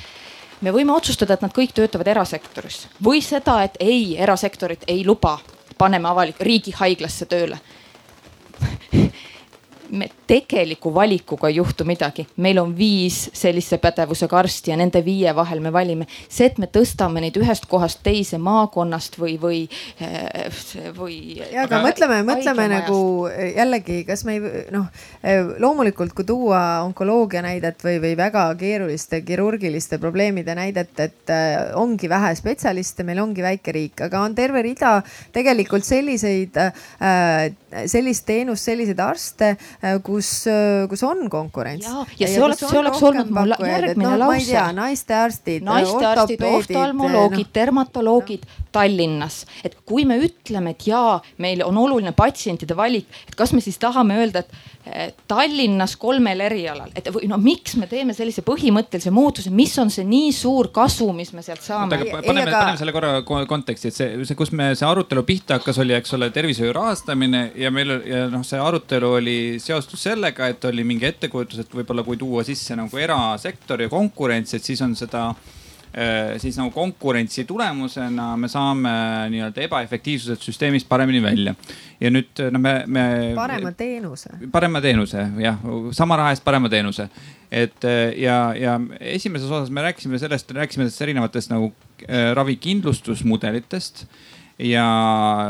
Me võime otsustada, et nad kõik töötavad erasektoris. Või seda, et ei, erasektorit ei luba, paneme avalik, riigihaiglasse tööle me tegeliku valikuga ei juhtu midagi, meil on viis sellise pädevusega arsti ja nende viie vahel me valime. see, et me tõstame neid ühest kohast teise maakonnast või, või, eh, või. ja aga mõtleme, mõtleme nagu jällegi, kas me ei noh, loomulikult kui tuua onkoloogia näidet või, või väga keeruliste kirurgiliste probleemide näidet, et eh, ongi vähe spetsialiste, meil ongi väike riik, aga on terve rida tegelikult selliseid, eh, sellist teenust, selliseid arste kus, kus on konkurents. ja, ja see oleks, see oleks olnud mu järgmine no, lause. naistearstid, naistearstid, oftalmoloogid no., dermatoloogid no. Tallinnas, et kui me ütleme, et jaa, meil on oluline patsientide valik, et kas me siis tahame öelda, et Tallinnas kolmel erialal, et või no miks me teeme sellise põhimõttelise muutuse, mis on see nii suur kasu, mis me sealt saame? paneme, paneme selle korra konteksti, et see, see, kus me see arutelu pihta hakkas, oli, eks ole, tervishoiu rahastamine ja meil ja noh, see arutelu oli seostus sellega, et oli mingi ettekujutus, et võib-olla kui tuua sisse nagu erasektor ja konkurents, et siis on seda Äh, siis nagu konkurentsi tulemusena me saame nii-öelda ebaefektiivsused süsteemist paremini välja. ja nüüd no me, me. parema teenuse. parema teenuse jah, sama raha eest parema teenuse. et äh, ja, ja esimeses osas me rääkisime sellest, rääkisime sellest erinevatest nagu äh, ravikindlustusmudelitest ja,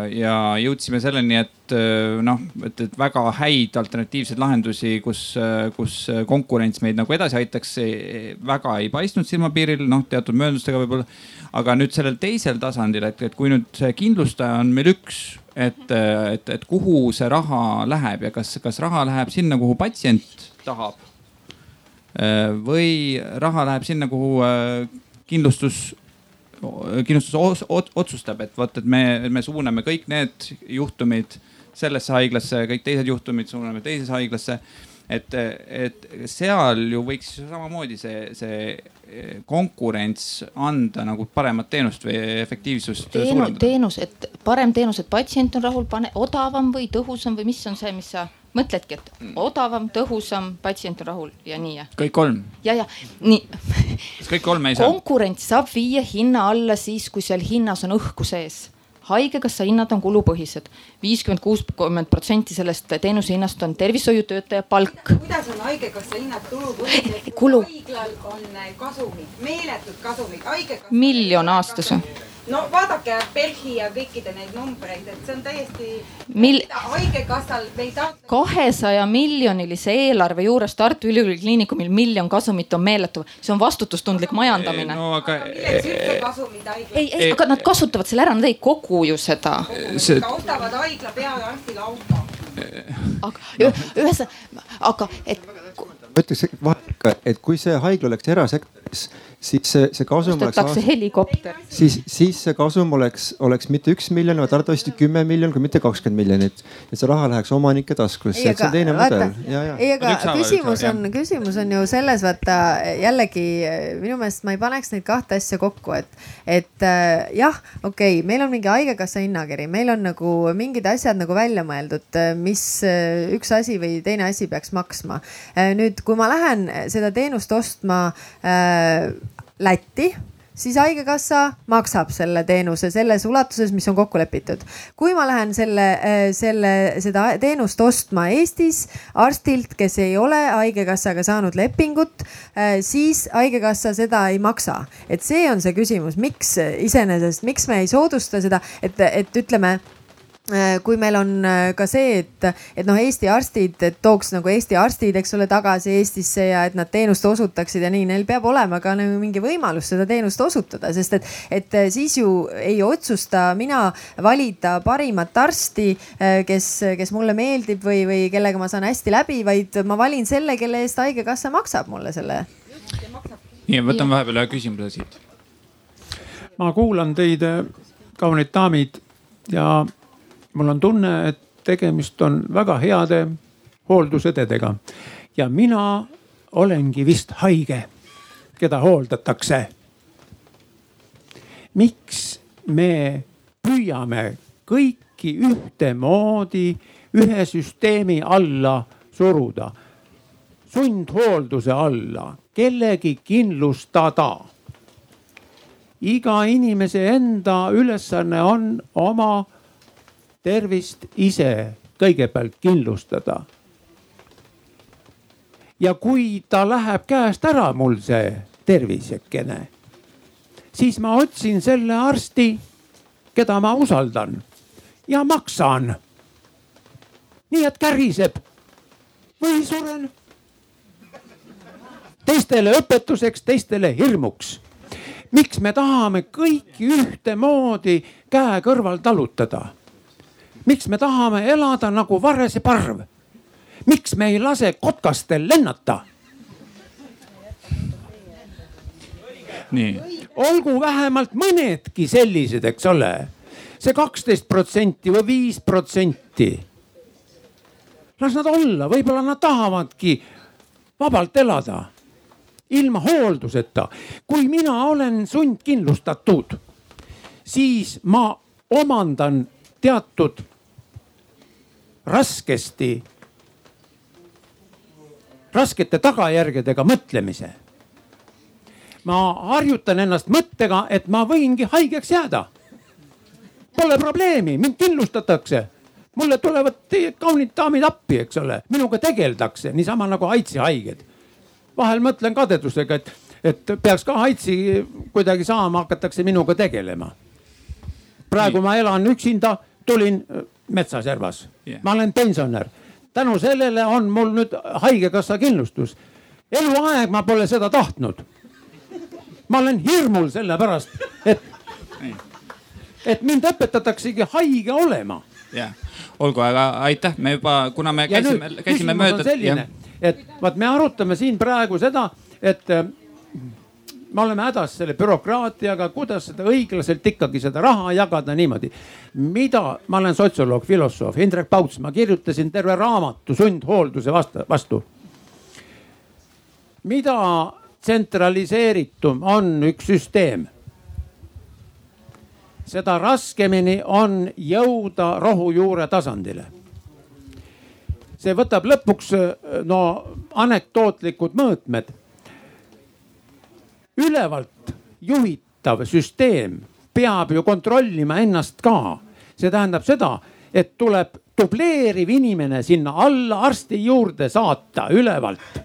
ja jõudsime selleni, et äh, noh, et, et väga häid alternatiivseid lahendusi, kus, äh, kus konkurents meid nagu edasi aitaks, väga ei paistnud silmapiiril, noh teatud mööndustega võib-olla. aga nüüd sellel teisel tasandil, et, et kui nüüd see kindlustaja on meil üks, et, et, et kuhu see raha läheb ja kas, kas raha läheb sinna, kuhu patsient tahab. Äh, või raha läheb sinna, kuhu kindlustus kindlustus otsustab, et vot, et me, me suuname kõik need juhtumid sellesse haiglasse, kõik teised juhtumid suuname teisesse haiglasse. et, et seal ju võiks samamoodi see, see konkurents anda nagu paremat teenust või efektiivsust Teenu,. teenus, et parem teenus, et patsient on rahul, pane odavam või tõhusam või mis on see, mis sa mõtledki, et odavam, tõhusam, patsient on rahul ja nii jah. kõik kolm. ja, ja nii. kas kõik kolm ei saa? konkurents saab viia hinna alla siis, kui seal hinnas on õhku sees haigekassa hinnad on kulupõhised, viiskümmend, kuuskümmend protsenti sellest teenuse hinnast on tervishoiutöötaja palk. kuidas on haigekassa hinnad kulupõhised Kulu..., haiglal on kasumid, meeletud kasumid, miljon aastas no vaadake PERH-i ja kõikide neid numbreid, et see on täiesti Mil.... haigekassal me ei taha. kahesaja miljonilise eelarve juures Tartu Ülikooli Kliinikumil miljon kasumit on meeletu, see on vastutustundlik majandamine. no aga. milleks üldse kasumid haiglal? ei, ei, aga nad kasutavad selle ära, nad ei kogu ju seda. See... ostavad haigla peaarstile auto. aga ühesõnaga, aga et. ma ütleks vahele ka, et kui see haigla oleks erasektoris siis see, see kasum oleks. ostetakse helikopter. siis, siis see kasum oleks, oleks mitte üks miljon, vaid arvatavasti kümme miljonit, kui mitte kakskümmend miljonit. et see raha läheks omanike taskusse, et see on teine vaata, mudel. ei, aga küsimus on, küsimus on ju selles, vaata jällegi minu meelest ma ei paneks neid kahte asja kokku, et, et äh, jah, okei okay,, meil on mingi haigekassa hinnakiri, meil on nagu mingid asjad nagu välja mõeldud, mis äh, üks asi või teine asi peaks maksma. Äh, nüüd, kui ma lähen seda teenust ostma äh, Lätti siis haigekassa maksab selle teenuse selles ulatuses, mis on kokku lepitud. kui ma lähen selle, äh, selle, seda teenust ostma Eestis arstilt, kes ei ole haigekassaga saanud lepingut, äh, siis haigekassa seda ei maksa. et see on see küsimus, miks iseenesest, miks me ei soodusta seda, et, et ütleme kui meil on äh, ka see, et, et noh, Eesti arstid, et tooks nagu Eesti arstid, eks ole, tagasi Eestisse ja et nad teenust osutaksid ja nii, neil peab olema ka nagu mingi võimalus seda teenust osutada, sest et, et äh, siis ju ei otsusta mina valida parimat arsti, kes, kes mulle meeldib või, või kellega ma saan hästi läbi, vaid ma valin selle, kelle eest haigekassa maksab mulle selle. nii, võtan vahepeal ühe küsimuse siit. ma kuulan teid, kaunid daamid ja mul on tunne, et tegemist on väga heade hooldusõdedega ja mina olengi vist haige, keda hooldatakse. miks me püüame kõiki ühtemoodi ühe süsteemi alla suruda, sundhoolduse alla, kellegi kindlustada? iga inimese enda ülesanne on oma tervist ise kõigepealt kindlustada. ja kui ta läheb käest ära, mul see tervisekene, siis ma otsin selle arsti, keda ma usaldan ja maksan. nii et käriseb või suren. teistele õpetuseks, teistele hirmuks. miks me tahame kõiki ühtemoodi käe kõrval talutada miks me tahame elada nagu varese parv? miks me ei lase kotkastel lennata? nii. olgu vähemalt mõnedki sellised, eks ole. see kaksteist protsenti või viis protsenti. las nad olla, võib-olla nad tahavadki vabalt elada ilma hoolduseta. kui mina olen sundkindlustatud, siis ma omandan teatud raskesti, raskete tagajärgedega mõtlemise. ma harjutan ennast mõttega, et ma võingi haigeks jääda. Pole probleemi, mind kindlustatakse mulle tulevad teie kaunid daamid appi, eks ole, minuga tegeldakse niisama nagu AIDSi haiged. vahel mõtlen kadedusega, et, et peaks ka AIDSi kuidagi saama, hakatakse minuga tegelema. praegu Nii. ma elan üksinda, tulin metsaservas yeah., ma olen pensionär. tänu sellele on mul nüüd haigekassa kindlustus. eluaeg ma pole seda tahtnud. ma olen hirmul selle pärast, et, et mind õpetataksegi haige olema. jah yeah olgu, aga aitäh, me juba, kuna me ja käisime, käisime mööda. et vaat me arutame siin praegu seda, et me oleme hädas selle bürokraatiaga, kuidas seda õiglaselt ikkagi seda raha jagada niimoodi. mida, ma olen sotsioloog, filosoof, Indrek Pauts, ma kirjutasin terve raamatu sundhoolduse vastu, vastu. mida tsentraliseeritum on üks süsteem seda raskemini on jõuda rohujuure tasandile. see võtab lõpuks no anekdootlikud mõõtmed. Ülevalt juhitav süsteem peab ju kontrollima ennast ka. see tähendab seda, et tuleb dubleeriv inimene sinna alla arsti juurde saata ülevalt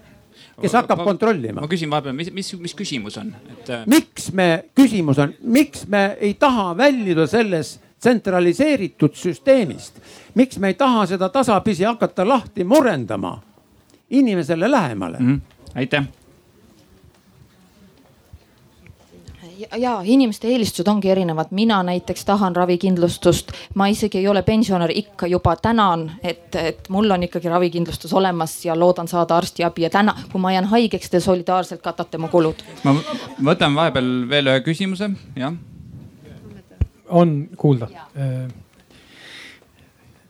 kes hakkab ma, kontrollima. ma küsin vahepeal, mis, mis, mis küsimus on, et? Äh, miks me, küsimus on, miks me ei taha väljuda selles tsentraliseeritud süsteemist? miks me ei taha seda tasapisi hakata lahti murendama inimesele lähemale mm? aitäh ja inimeste eelistused ongi erinevad, mina näiteks tahan ravikindlustust, ma isegi ei ole pensionär, ikka juba tänan, et, et mul on ikkagi ravikindlustus olemas ja loodan saada arstiabi. Ja täna, kui ma jään haigeks, te solidaarselt katate mu kulud. ma võtan vahepeal veel ühe küsimuse, jah. on kuulda?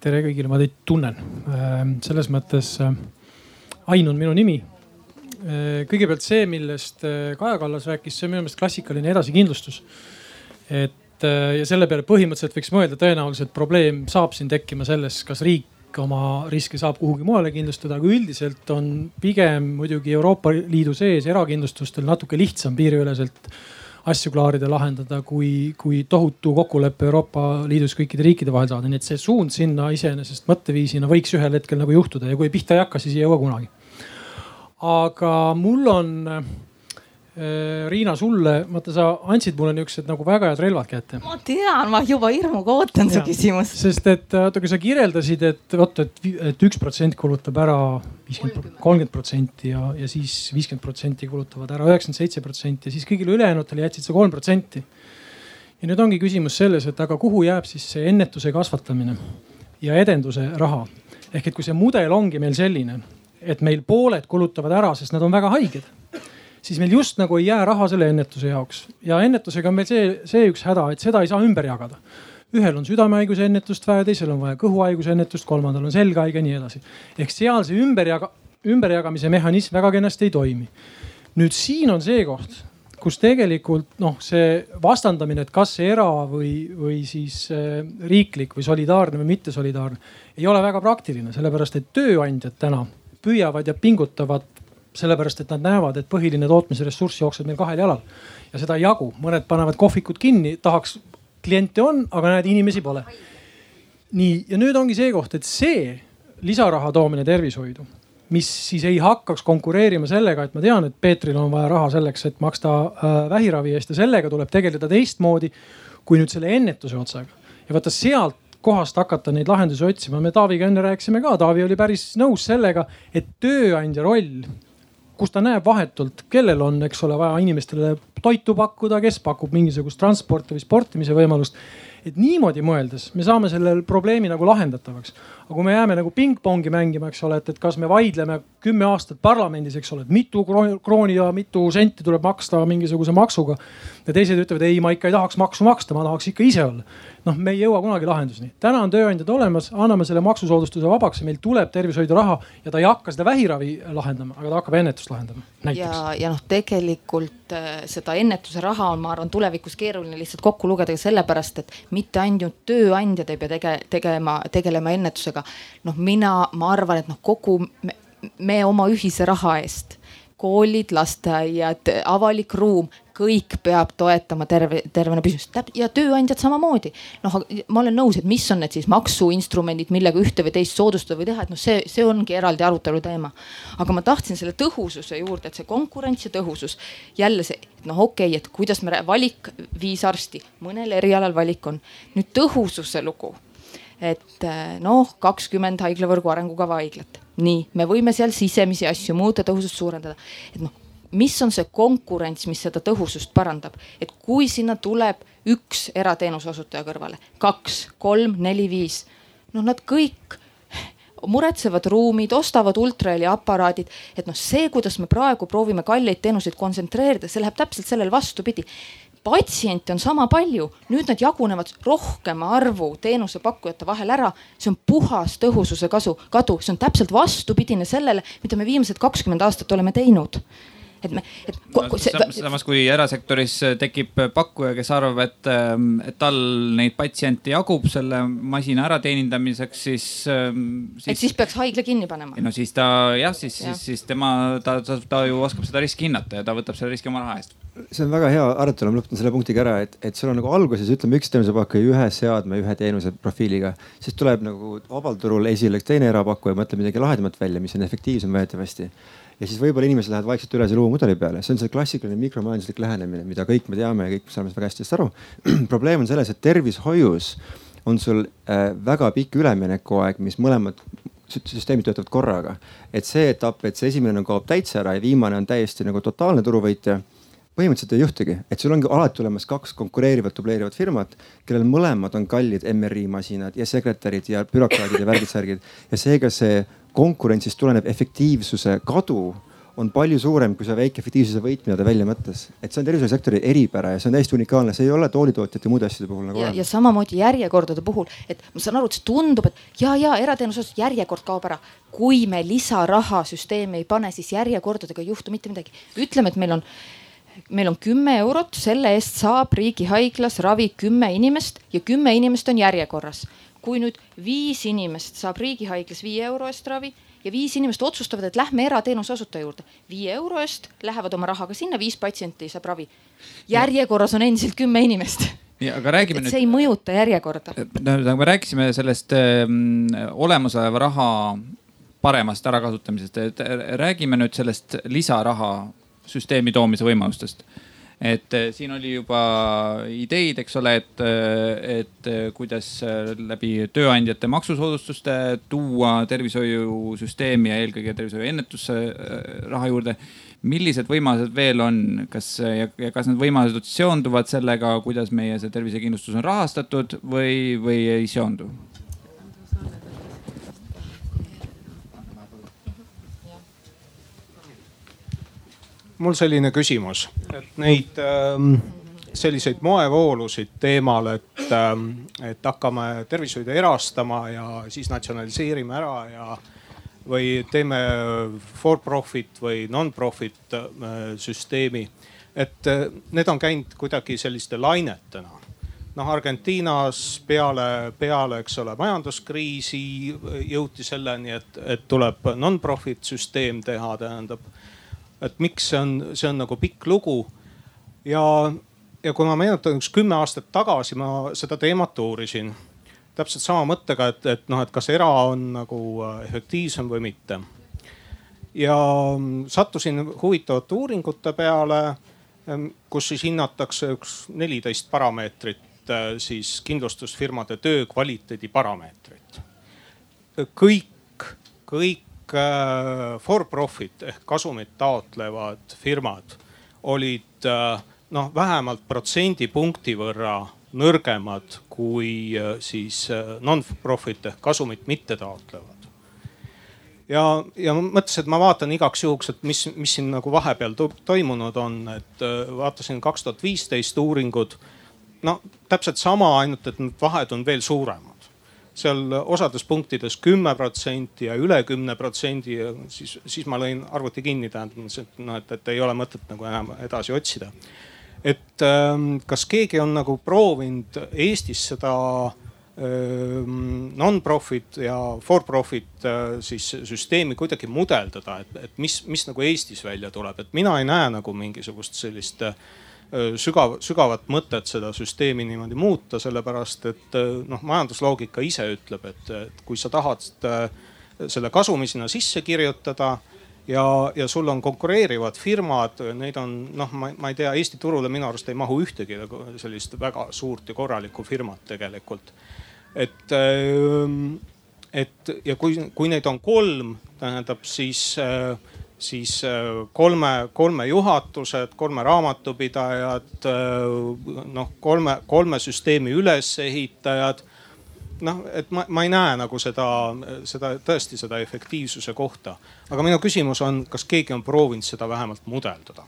Tere kõigile, ma teid tunnen, äh, selles mõttes äh, Ain on minu nimi kõigepealt see, millest äh, Kaja Kallas rääkis, see on minu meelest klassikaline edasikindlustus. et äh, ja selle peale põhimõtteliselt võiks mõelda, tõenäoliselt probleem saab siin tekkima selles, kas riik oma riske saab kuhugi mujale kindlustada, aga üldiselt on pigem muidugi Euroopa Liidu sees erakindlustustel natuke lihtsam piiriüleselt asju klaarida, lahendada, kui, kui tohutu kokkulepe Euroopa Liidus kõikide riikide vahel saada, nii et see suund sinna iseenesest mõtteviisina võiks ühel hetkel nagu juhtuda ja kui pihta ei hakka, siis ei jõua kunagi aga mul on äh, Riina, sulle, vaata sa andsid mulle niuksed nagu väga head relvad kätte. ma tean, ma juba hirmuga ootan su küsimust. sest et vaata, kui sa kirjeldasid, et vot, et, et üks protsent kulutab ära viiskümmend, kolmkümmend protsenti ja, ja siis viiskümmend protsenti kulutavad ära üheksakümmend seitse protsenti ja siis kõigile ülejäänutele jätsid sa kolm protsenti. ja nüüd ongi küsimus selles, et aga kuhu jääb siis see ennetuse kasvatamine ja edenduse raha. ehk et kui see mudel ongi meil selline et meil pooled kulutavad ära, sest nad on väga haiged. siis meil just nagu ei jää raha selle ennetuse jaoks ja ennetusega on meil see, see üks häda, et seda ei saa ümber jagada. ühel on südamehaiguse ennetust vaja, teisel on vaja kõhuhaiguse ennetust, kolmandal on selghaige ja nii edasi. ehk seal see ümberjaga, ümberjagamise mehhanism väga kenasti ei toimi. nüüd siin on see koht kus tegelikult noh, see vastandamine, et kas era või, või siis äh, riiklik või solidaarne või mittesolidaarne ei ole väga praktiline, sellepärast et tööandjad täna püüavad ja pingutavad sellepärast, et nad näevad, et põhiline tootmise ressurss jookseb meil kahel jalal ja seda ei jagu, mõned panevad kohvikud kinni, tahaks, kliente on, aga näed, inimesi pole. nii ja nüüd ongi see koht, et see lisaraha toomine tervishoidu, mis siis ei hakkaks konkureerima sellega, et ma tean, et Peetril on vaja raha selleks, et maksta äh, vähiravi eest ja sellega tuleb tegeleda teistmoodi kui nüüd selle ennetuse otsaga. ja vaata sealt kohast hakata neid lahendusi otsima. me Taaviga enne rääkisime ka, Taavi oli päris nõus sellega, et tööandja roll, kus ta näeb vahetult, kellel on, eks ole, vaja inimestele toitu pakkuda, kes pakub mingisugust transporti või sportimise võimalust. et niimoodi mõeldes me saame selle probleemi nagu lahendatavaks. aga kui me jääme nagu pingpongi mängima, eks ole, et, et kas me vaidleme kümme aastat parlamendis, eks ole, et mitu krooni ja mitu senti tuleb maksta mingisuguse maksuga. ja teised ütlevad, ei, ma ikka ei tahaks maksu maksta, ma tahaks ikka ise olla noh, me ei jõua kunagi lahenduseni. täna on tööandjad olemas, anname selle maksusoodustuse vabaks ja meil tuleb tervishoidu raha ja ta ei hakka seda vähiravi lahendama, aga ta hakkab ennetust lahendama. ja, ja noh, tegelikult äh, seda ennetuse raha on, ma arvan, tulevikus keeruline lihtsalt kokku lugeda ka sellepärast, et mitte ainult tööandjad ei pea tege, tegema, tegelema ennetusega. noh, mina, ma arvan, et noh, kogu me, me oma ühise raha eest koolid, lasteaiad, avalik ruum, kõik peab toetama terve, tervena püsimist ja tööandjad samamoodi. noh, ma olen nõus, et mis on need siis maksuinstrumendid, millega ühte või teist soodustada või teha, et noh, see, see ongi eraldi arutelu teema. aga ma tahtsin selle tõhususe juurde, et see konkurents ja tõhusus jälle see, noh, okei okay,, et kuidas me valik viis arsti, mõnel erialal valik on. nüüd tõhususe lugu et noh, kakskümmend haiglavõrgu arengukava haiglat, nii, me võime seal sisemisi asju muuta, tõhusust suurendada. et noh, mis on see konkurents, mis seda tõhusust parandab, et kui sinna tuleb üks erateenuse osutaja kõrvale, kaks, kolm, neli, viis, noh, nad kõik muretsevad ruumid, ostavad ultraheli aparaadid, et noh, see, kuidas me praegu proovime kalleid teenuseid kontsentreerida, see läheb täpselt sellele vastupidi. Patsiente on sama palju, nüüd nad jagunevad rohkema arvu teenusepakkujate vahel ära. see on puhas tõhususe kasu, kadu, see on täpselt vastupidine sellele, mida me viimased kakskümmend aastat oleme teinud et me, et no,. samas kui erasektoris tekib pakkuja, kes arvab, et, ähm, et tal neid patsiente jagub selle masina ärateenindamiseks, siis, ähm, siis. et siis peaks haigla kinni panema. no siis ta jah, siis ja., siis, siis tema, ta, ta, ta ju oskab seda riski hinnata ja ta võtab selle riski oma raha eest. see on väga hea arutelu, ma lõpetan selle punktiga ära, et, et sul on nagu alguses ütleme üks teenusepakkuja ühe seadme, ühe teenuse profiiliga, siis tuleb nagu vabal turul esile üks teine erapakkuja, mõtleb midagi lahedamat välja, mis on efektiivsem väidetavasti ja siis võib-olla inimesed lähevad vaikselt üle selle uue mudeli peale, see on see klassikaline mikromajanduslik lähenemine, mida kõik me teame ja kõik me saame väga hästi aru. probleem on selles, et tervishoius on sul äh, väga pikk üleminekuaeg, mis mõlemad süsteemid töötavad korraga. et see etapp, et see esimene nagu kaob täitsa ära ja viimane on täiesti nagu totaalne turuvõitja põhimõtteliselt ei juhtugi, et sul ongi alati olemas kaks konkureerivat, dubleerivat firmat, kellel mõlemad on kallid MRI masinad ja sekretärid ja bürokraadid ja värgid-särgid ja seega see konkurentsist tulenev efektiivsuse kadu on palju suurem kui see väike efektiivsuse võit, mida ta välja mõtles. et see on tervishoiusektori eripära ja see on täiesti unikaalne, see ei ole toolitootjate ja muude asjade puhul nagu olemas. ja samamoodi järjekordade puhul, et ma saan aru, et see tundub, et ja, ja erateenuses järjekord kaob ära. kui me lisaraha süsteemi ei pane, siis järjekordadega ei juhtu mitte midagi. ütleme, et meil on meil on kümme eurot, selle eest saab riigihaiglas ravi kümme inimest ja kümme inimest on järjekorras. kui nüüd viis inimest saab riigihaiglas viie euro eest ravi ja viis inimest otsustavad, et lähme erateenuse osutaja juurde, viie euro eest lähevad oma rahaga sinna, viis patsienti saab ravi. järjekorras on endiselt kümme inimest ja aga räägime et nüüd. see ei mõjuta järjekorda. no me rääkisime sellest äh, olemasoleva raha paremast ärakasutamisest, et räägime nüüd sellest lisaraha süsteemi toomise võimalustest. et eh, siin oli juba ideid, eks ole, et, eh, et eh, kuidas läbi tööandjate maksusoodustuste tuua tervishoiusüsteemi ja eelkõige tervishoiu ennetusse raha juurde millised võimalused veel on, kas ja, ja kas need võimalused seonduvad sellega, kuidas meie see tervisekindlustus on rahastatud või, või ei seondu? Mul selline küsimus, et neid ähm, selliseid moevoolusid teemal, et, ähm, et hakkame tervishoidu erastama ja siis natsionaliseerime ära ja või teeme for profit või non-profit äh, süsteemi. et äh, need on käinud kuidagi selliste lainetena. noh, Argentiinas peale, peale, eks ole, majanduskriisi jõuti selleni, et, et tuleb non-profit süsteem teha, tähendab et miks see on, see on nagu pikk lugu. ja, ja kui ma meenutan üks kümme aastat tagasi ma seda teemat uurisin täpselt sama mõttega, et, et noh, et kas era on nagu äh, efektiivsem või mitte. ja sattusin huvitavate uuringute peale, ähm, kus siis hinnatakse üks neliteist parameetrit, äh, siis kindlustusfirmade töö kvaliteedi parameetrit. kõik, kõik for profit ehk kasumit taotlevad firmad olid äh, noh, vähemalt protsendipunkti võrra nõrgemad kui siis non-profit ehk kasumit mitte taotlevad ja, ja mõtlesin, et ma vaatan igaks juhuks, et mis, mis siin nagu vahepeal toimunud on, et vaatasin kaks tuhat viisteist uuringud. no täpselt sama, ainult et need vahed on veel suuremad seal osades punktides kümme protsenti ja üle kümne protsendi siis, siis ma lõin arvuti kinni, tähendab, et noh, et, et ei ole mõtet nagu enam edasi otsida. et ähm, kas keegi on nagu proovinud Eestis seda ähm, non-profit ja for-profit äh, siis süsteemi kuidagi mudeldada, et, et mis, mis nagu Eestis välja tuleb, et mina ei näe nagu mingisugust sellist äh, sügav, sügavat mõtet seda süsteemi niimoodi muuta, sellepärast et noh, majandusloogika ise ütleb, et, et kui sa tahad selle kasumi sinna sisse kirjutada ja, ja sul on konkureerivad firmad, neid on noh, ma, ma ei tea, Eesti turule minu arust ei mahu ühtegi nagu sellist väga suurt ja korralikku firmat tegelikult. et, et ja kui, kui neid on kolm, tähendab siis siis äh, kolme, kolme juhatused, kolme raamatupidajad, äh, noh kolme, kolme süsteemi ülesehitajad. noh, et ma, ma ei näe nagu seda, seda tõesti seda efektiivsuse kohta. aga minu küsimus on, kas keegi on proovinud seda vähemalt mudeldada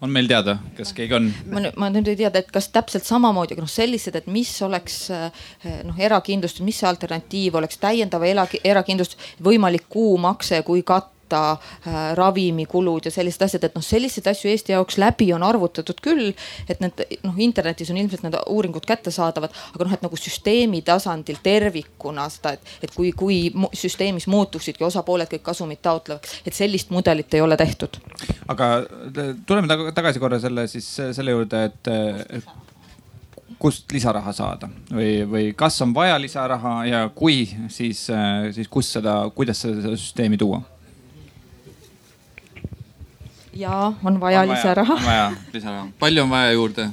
on meil teada, kas keegi on? ma nüüd, ma nüüd ei tea, et kas täpselt samamoodi, aga noh, sellised, et mis oleks eh, noh, erakindlustus, mis see alternatiiv oleks, täiendava erakindlustus, võimalik kuumakse kui katt katta äh, ravimikulud ja sellised asjad, et noh, selliseid asju Eesti jaoks läbi on arvutatud küll. et need noh, internetis on ilmselt need uuringud kättesaadavad, aga noh, et nagu süsteemi tasandil tervikuna seda, et, et kui, kui süsteemis muutuksidki osapooled kõik kasumit taotlevad, et sellist mudelit ei ole tehtud. aga tuleme tagasi korra selle siis selle juurde, et kust lisaraha saada või, või kas on vaja lisaraha ja kui, siis, siis kust seda, kuidas seda süsteemi tuua ja on vaja, lisaraha. on vaja lisaraha, palju on vaja juurde?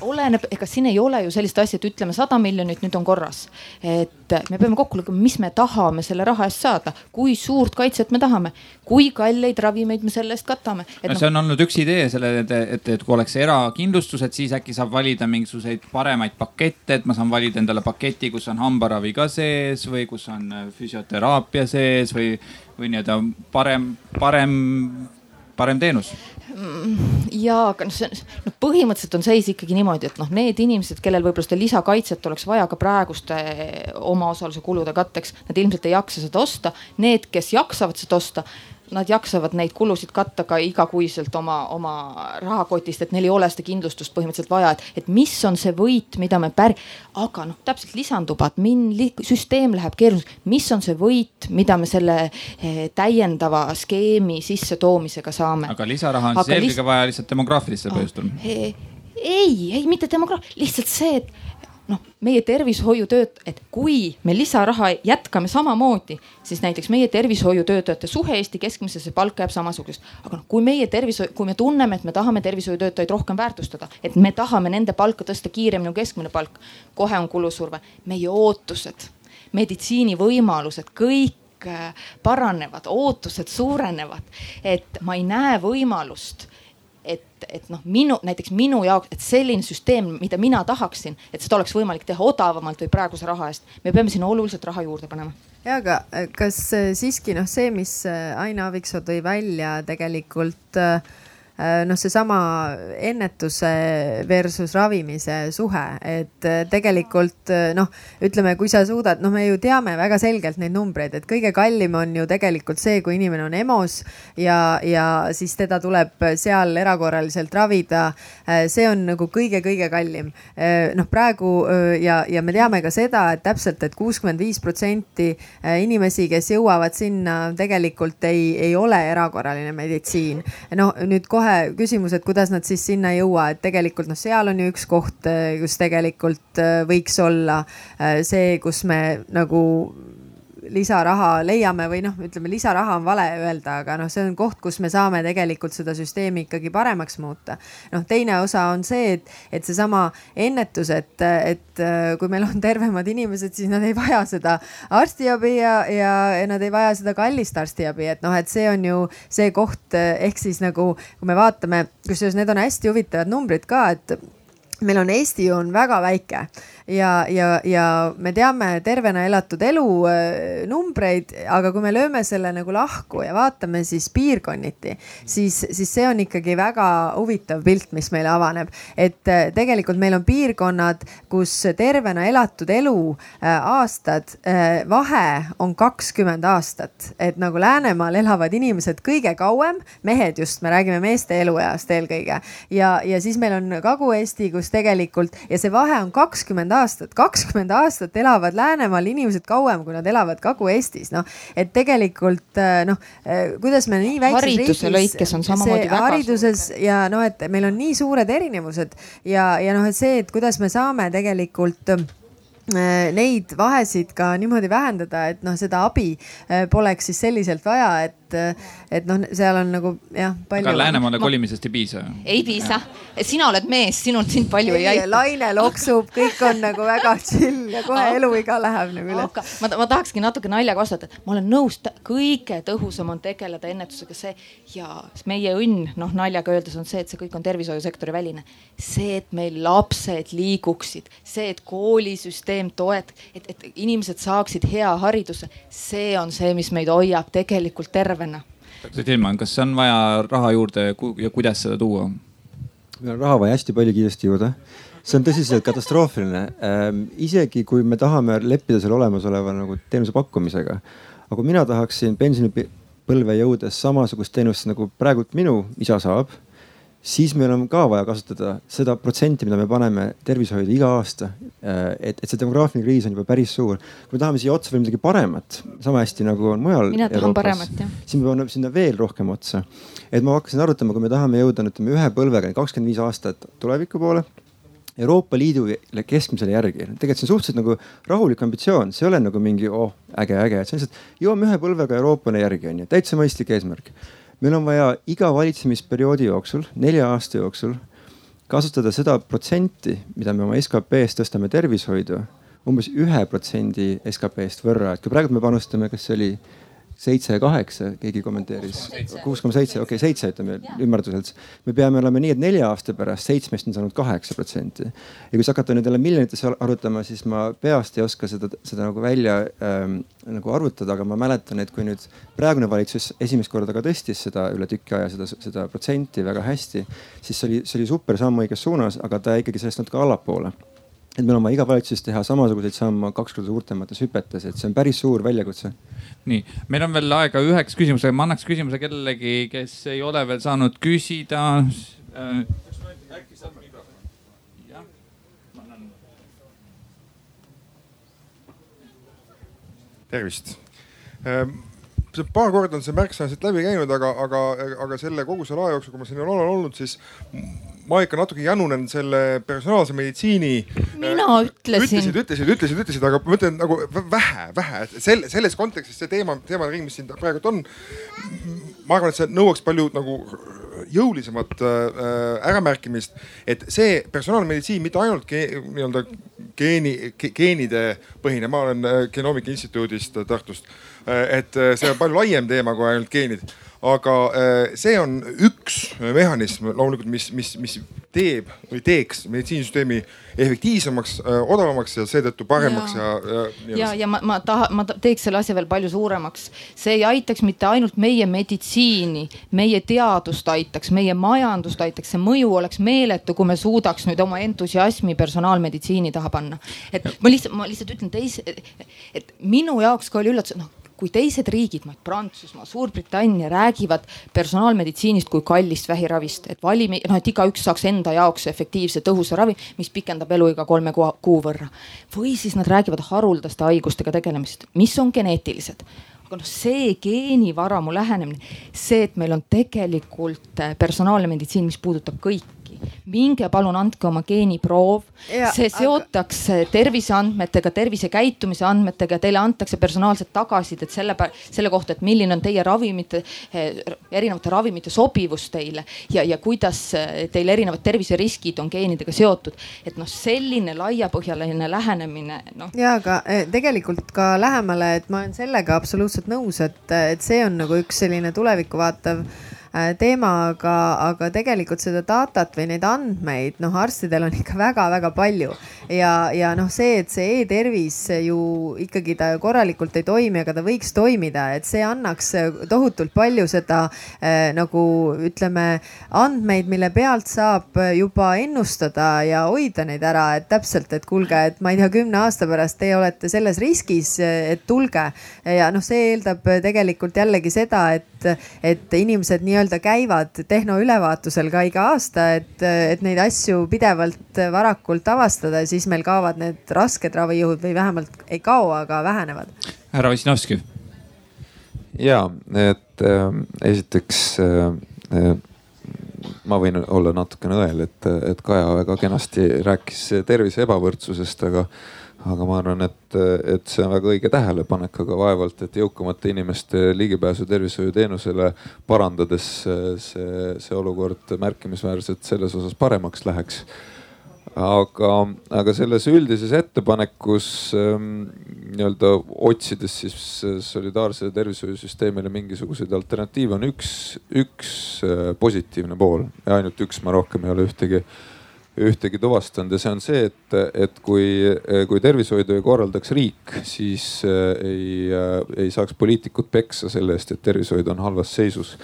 Oleneb, ega siin ei ole ju sellist asja, et ütleme sada miljonit, nüüd on korras. et me peame kokku lugema, mis me tahame selle raha eest saada, kui suurt kaitset me tahame, kui kalleid ravimeid me selle eest katame. No, no see on olnud üks idee sellele, et, et, et kui oleks erakindlustused, siis äkki saab valida mingisuguseid paremaid pakette, et ma saan valida endale paketi, kus on hambaravi ka sees või kus on füsioteraapia sees või, või nii-öelda parem, parem parem teenus. Ja, aga noh, see noh, põhimõtteliselt on seis ikkagi niimoodi, et noh, need inimesed, kellel võib-olla seda lisakaitset oleks vaja ka praeguste omaosaluse kulude katteks, nad ilmselt ei jaksa seda osta. Need, kes jaksavad seda osta nad jaksavad neid kulusid katta ka igakuiselt oma, oma rahakotist, et neil ei ole seda kindlustust põhimõtteliselt vaja, et, et mis on see võit, mida me pär-, aga noh, täpselt lisandub admin li,, süsteem läheb keeruliseks. mis on see võit, mida me selle eh, täiendava skeemi sissetoomisega saame? aga lisaraha on aga siis eelkõige lis... vaja lihtsalt demograafilistel põhjustel ah,. ei, ei mitte demograaf-, lihtsalt see, et noh, meie tervishoiutööt-, et kui me lisaraha jätkame samamoodi, siis näiteks meie tervishoiutöötajate suhe Eesti keskmisesse palka jääb samasuguseks. aga noh, kui meie tervishoiu, kui me tunneme, et me tahame tervishoiutöötajaid rohkem väärtustada, et me tahame nende palka tõsta kiiremini kui keskmine palk, kohe on kulusurve. meie ootused, meditsiinivõimalused, kõik äh, paranevad, ootused suurenevad, et ma ei näe võimalust et, et noh, minu näiteks minu jaoks, et selline süsteem, mida mina tahaksin, et seda oleks võimalik teha odavamalt või praeguse raha eest, me peame sinna oluliselt raha juurde panema. ja aga äh, kas äh, siiski noh, see, mis äh, Ain Aaviksoo tõi välja tegelikult äh, noh, seesama ennetuse versus ravimise suhe, et äh, tegelikult äh, noh, ütleme, kui sa suudad, noh, me ju teame väga selgelt neid numbreid, et kõige kallim on ju tegelikult see, kui inimene on EMO-s ja, ja siis teda tuleb seal erakorraliselt ravida. see on nagu kõige-kõige kallim. noh, praegu ja, ja me teame ka seda, et täpselt et, et kuuskümmend viis protsenti inimesi, kes jõuavad sinna, tegelikult ei, ei ole erakorraline meditsiin. no nüüd kohe kohe küsimus, et kuidas nad siis sinna ei jõua, et tegelikult noh, seal on ju üks koht, kus tegelikult äh, võiks olla äh, see, kus me nagu lisaraha leiame või noh, ütleme lisaraha on vale öelda, aga noh, see on koht, kus me saame tegelikult seda süsteemi ikkagi paremaks muuta. noh, teine osa on see, et, et seesama ennetus, et, et kui meil on tervemad inimesed, siis nad ei vaja seda arstiabi ja, ja, ja nad ei vaja seda kallist arstiabi, et noh, et see on ju see koht ehk siis nagu, kui me vaatame, kusjuures need on hästi huvitavad numbrid ka, et meil on Eesti on väga väike ja, ja, ja me teame tervena elatud elu äh, numbreid, aga kui me lööme selle nagu lahku ja vaatame siis piirkonniti, siis, siis see on ikkagi väga huvitav pilt, mis meile avaneb. et äh, tegelikult meil on piirkonnad, kus tervena elatud elu äh, aastad, vahe on kakskümmend aastat, et nagu Läänemaal elavad inimesed kõige kauem, mehed just, me räägime meeste elueast eelkõige ja, ja siis meil on Kagu-Eesti, kus tegelikult ja see vahe on kakskümmend aastat, kakskümmend aastat elavad Läänemaal inimesed kauem, kui nad elavad Kagu-Eestis, noh. et tegelikult äh, noh, äh, kuidas me nii väikses hariduse riigis. lõikes on samamoodi väga hariduses suur. ja noh, et meil on nii suured erinevused ja, ja noh, et see, et kuidas me saame tegelikult äh, neid vahesid ka niimoodi vähendada, et noh, seda abi poleks siis selliselt vaja, et et, et noh, seal on nagu jah palju. aga Läänemaale kolimisest ei piisa? ei piisa, sina oled mees, sinult sind palju ei, ei aita. laine loksub, kõik on nagu väga chill ja kohe eluiga läheb nagu üle. ma, ma tahakski natuke naljaga vastata, ma olen nõus, kõige tõhusam on tegeleda ennetusega see ja meie õnn, noh naljaga öeldes on see, et see kõik on tervishoiusektori väline. see, et meil lapsed liiguksid, see, et koolisüsteem toet-, et, et inimesed saaksid hea hariduse, see on see, mis meid hoiab tegelikult terve tervena. Tilman, kas on vaja raha juurde ja kuidas seda tuua? meil on raha vaja hästi palju kiiresti juurde. see on tõsiselt katastroofiline ähm,. isegi kui me tahame leppida selle olemasoleva nagu teenuse pakkumisega. aga kui mina tahaksin pensionipõlve jõudes samasugust teenust nagu praegult minu isa saab siis meil on ka vaja kasutada seda protsenti, mida me paneme tervishoidu iga aasta. Äh, et, et see demograafiline kriis on juba päris suur. kui me tahame siia otsa veel midagi paremat, sama hästi nagu on mujal. mina tahan Euroopas, paremat jah. siis me paneme sinna veel rohkem otsa. et ma hakkasin arutama, kui me tahame jõuda, ütleme ühe põlvega kakskümmend viis aastat tuleviku poole Euroopa Liidu keskmisele järgi. tegelikult see on suhteliselt nagu rahulik ambitsioon, see ei ole nagu mingi oh äge, äge, et see on lihtsalt jõuame ühe põlvega Euroopale järgi onju, täitsa mõistlik eesmärk meil on vaja iga valitsemisperioodi jooksul, nelja aasta jooksul kasutada seda protsenti, mida me oma SKP-st tõstame tervishoidu umbes ühe protsendi SKP-st võrra, et kui praegu me panustame, kas see oli seitse ja kaheksa, keegi kommenteeris. kuus koma seitse, okei seitse ütleme ümarduselt. me peame olema nii, et nelja aasta pärast seitsmest on saanud kaheksa protsenti. ja kui siis hakata nüüd jälle miljonites arutama, siis ma peast ei oska seda, seda nagu välja ähm, nagu arvutada, aga ma mäletan, et kui nüüd praegune valitsus esimest korda ka tõstis seda üle tüki aja seda, seda protsenti väga hästi, siis see oli, see oli super samm õiges suunas, aga ta ikkagi sellest natuke allapoole et meil on vaja iga valitsuses teha samasuguseid samme kaks korda suurtemates hüpetes, et see on päris suur väljakutse. nii, meil on veel aega üheks küsimuseks, ma annaks küsimuse kellelegi, kes ei ole veel saanud küsida äh,. äkki saad mikrofoni? jah, ma annan. tervist ähm see paar korda on see märksõna siit läbi käinud, aga, aga, aga selle kogu selle aja jooksul, kui ma siin olen olnud, siis ma ikka natuke janunen selle personaalse meditsiini. mina ütlesin. ütlesid, ütlesid, ütlesid, ütlesid, aga ma ütlen nagu vähe, vähe, et selle, selles kontekstis see teema, teemaring, mis siin praegu on. ma arvan, et see nõuaks palju nagu jõulisemat äh, äramärkimist, et see personaalmeditsiin mitte ainult nii-öelda geeni ge,, geenide põhine, ma olen äh, Genoomika Instituudist Tartust äh,. et äh, see on palju laiem teema kui ainult geenid aga äh, see on üks mehhanism loomulikult, mis, mis, mis teeb või teeks meditsiinisüsteemi efektiivsemaks, äh, odavamaks ja seetõttu paremaks ja, ja. ja, ja, ja ma, ma tahan, ma teeks selle asja veel palju suuremaks. see ei aitaks mitte ainult meie meditsiini, meie teadust aitaks, meie majandust aitaks, see mõju oleks meeletu, kui me suudaks nüüd oma entusiasmi personaalmeditsiini taha panna. et ma lihtsalt, ma lihtsalt ütlen teise, et minu jaoks ka oli üllatus, noh kui teised riigid, noh Prantsusmaa, Suurbritannia räägivad personaalmeditsiinist kui kallist vähiravist, et valimi, noh et igaüks saaks enda jaoks efektiivse tõhusa ravi, mis pikendab eluiga kolme kuu võrra. või siis nad räägivad haruldaste haigustega tegelemisest, mis on geneetilised aga noh, see geenivaramu lähenemine, see, et meil on tegelikult personaalne meditsiin, mis puudutab kõiki midagi, minge palun andke oma geeniproov. see seotakse aga... terviseandmetega, tervisekäitumise andmetega, teile antakse personaalset tagasisidet selle, selle kohta, et milline on teie ravimite, eh, erinevate ravimite sobivus teile ja, ja kuidas eh, teil erinevad terviseriskid on geenidega seotud. et noh, selline laiapõhjaline lähenemine noh. ja aga eh, tegelikult ka lähemale, et ma olen sellega absoluutselt nõus, et, et see on nagu üks selline tulevikku vaatav teema, aga, aga tegelikult seda datat või neid andmeid, noh, arstidel on ikka väga-väga palju. ja, ja noh, see, et see e-tervis ju ikkagi ta korralikult ei toimi, aga ta võiks toimida, et see annaks tohutult palju seda äh, nagu ütleme, andmeid, mille pealt saab juba ennustada ja hoida neid ära, et täpselt, et kuulge, et ma ei tea, kümne aasta pärast teie olete selles riskis, et tulge. ja noh, see eeldab tegelikult jällegi seda, et, et inimesed nii-öelda nii-öelda käivad tehnoülevaatusel ka iga aasta, et, et neid asju pidevalt varakult avastada, siis meil kaovad need rasked ravijuhud või vähemalt ei kao, aga vähenevad. härra Ossinovski. ja, et äh, esiteks äh, ma võin olla natukene õel, et, et Kaja väga kenasti rääkis tervise ebavõrdsusest, aga aga ma arvan, et, et see on väga õige tähelepanek, aga vaevalt, et jõukamate inimeste ligipääsu tervishoiuteenusele parandades see, see olukord märkimisväärselt selles osas paremaks läheks. aga, aga selles üldises ettepanekus ähm, nii-öelda otsides siis solidaarsele tervishoiusüsteemile mingisuguseid alternatiive on üks, üks äh, positiivne pool ja ainult üks, ma rohkem ei ole ühtegi ühtegi tuvastanud ja see on see, et, et kui, kui tervishoidu ei korraldaks riik, siis äh, ei, äh, ei saaks poliitikud peksa selle eest, et tervishoid on halvas seisus.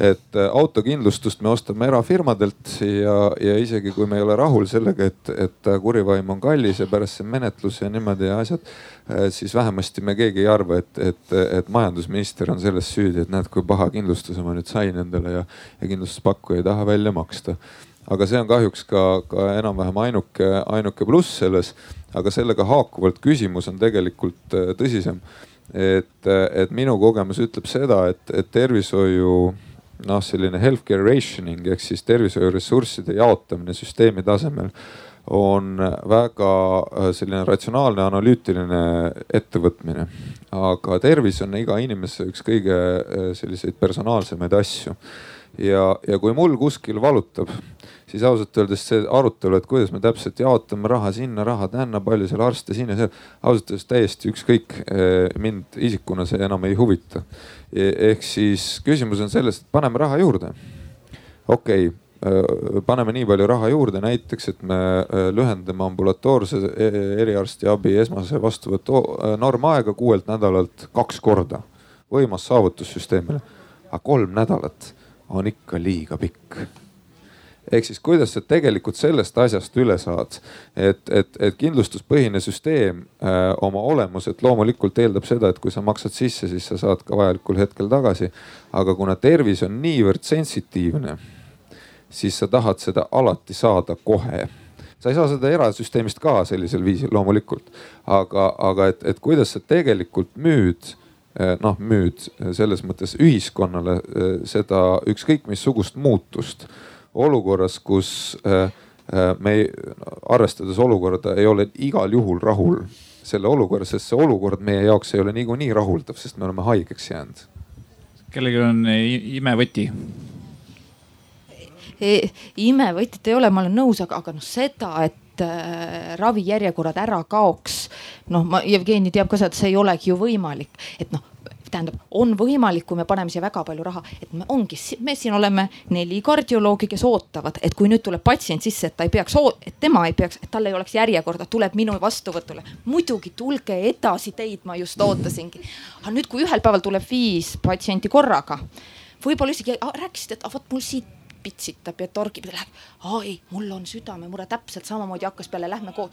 Et äh, autokindlustust me ostame erafirmadelt ja, ja isegi kui me ei ole rahul sellega, et, et kurivaim on kallis ja pärast see menetlus ja niimoodi ja asjad, siis vähemasti me keegi ei arva, et, et, et majandusminister on selles süüdi, et näed, kui paha kindlustuse ma nüüd sain endale ja, ja kindlustuspakkuja ei taha välja maksta aga see on kahjuks ka, ka enam-vähem ainuke, ainuke pluss selles. aga sellega haakuvalt küsimus on tegelikult äh, tõsisem. et, et minu kogemus ütleb seda, et, et tervishoiu noh, selline healthcare rationing ehk siis tervishoiuressursside jaotamine süsteemi tasemel on väga äh, selline ratsionaalne, analüütiline ettevõtmine. aga tervis on iga inimese üks kõige äh, selliseid personaalsemaid asju. ja, ja kui mul kuskil valutab siis ausalt öeldes see arutelu, et kuidas me täpselt jaotame raha sinna, raha tänna, palju seal arste siin ja seal. ausalt öeldes täiesti ükskõik, eh, mind isikuna see enam ei huvita. E, ehk siis küsimus on selles, et paneme raha juurde. okei okay eh, paneme nii palju raha juurde, näiteks, et me eh, lühendame ambulatoorse eriarstiabi esmase vastuvõtu normaega kuuelt nädalalt kaks korda. võimas saavutus süsteemile, aga kolm nädalat on ikka liiga pikk ehk siis kuidas sa tegelikult sellest asjast üle saad, et, et, et kindlustuspõhine süsteem äh, oma olemuselt loomulikult eeldab seda, et kui sa maksad sisse, siis sa saad ka vajalikul hetkel tagasi. aga kuna tervis on niivõrd sensitiivne, siis sa tahad seda alati saada kohe. Sa ei saa seda erasüsteemist ka sellisel viisil loomulikult, aga, aga et, et kuidas sa tegelikult müüd äh, noh, müüd selles mõttes ühiskonnale äh, seda ükskõik missugust muutust olukorras, kus äh, äh, me arvestades olukorda ei ole igal juhul rahul selle olukorra, sest see olukord meie jaoks ei ole niikuinii rahuldav, sest me oleme haigeks jäänud. kellelgi on imevõti? E, imevõtit ei ole, ma olen nõus, aga, aga noh, seda, et äh, ravijärjekorrad ära kaoks. noh, ma, Jevgeni teab ka seda, et see ei olegi ju võimalik, et noh tähendab, on võimalik, kui me paneme siia väga palju raha, et me ongi, me siin oleme neli kardioloogi, kes ootavad, et kui nüüd tuleb patsient sisse, et ta ei peaks, et tema ei peaks, et tal ei oleks järjekorda, tuleb minu vastuvõtule. muidugi tulge edasi, teid ma just ootasingi. aga nüüd, kui ühel päeval tuleb viis patsienti korraga, võib-olla isegi rääkisite, et ah, vot mul siit pitsitab ja torgib ja läheb. ai, mul on südamemure täpselt samamoodi hakkas peale, lähme koos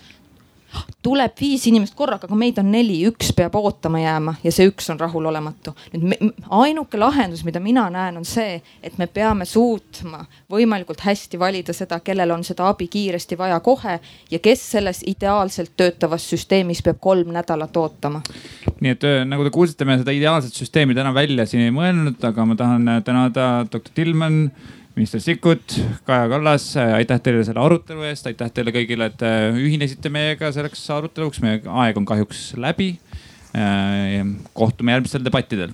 tuleb viis inimest korraga, aga meid on neli, üks peab ootama jääma ja see üks on rahulolematu. nüüd me, ainuke lahendus, mida mina näen, on see, et me peame suutma võimalikult hästi valida seda, kellel on seda abi kiiresti vaja kohe ja kes selles ideaalselt töötavas süsteemis peab kolm nädalat ootama. nii et nagu te kuulsite, me seda ideaalset süsteemi täna välja siin ei mõelnud, aga ma tahan tänada doktor Tillmann minister Sikkut, Kaja Kallas, aitäh teile selle arutelu eest, aitäh teile kõigile, et ühinesite meiega selleks aruteluks, meie aeg on kahjuks läbi. kohtume järgmistel debattidel.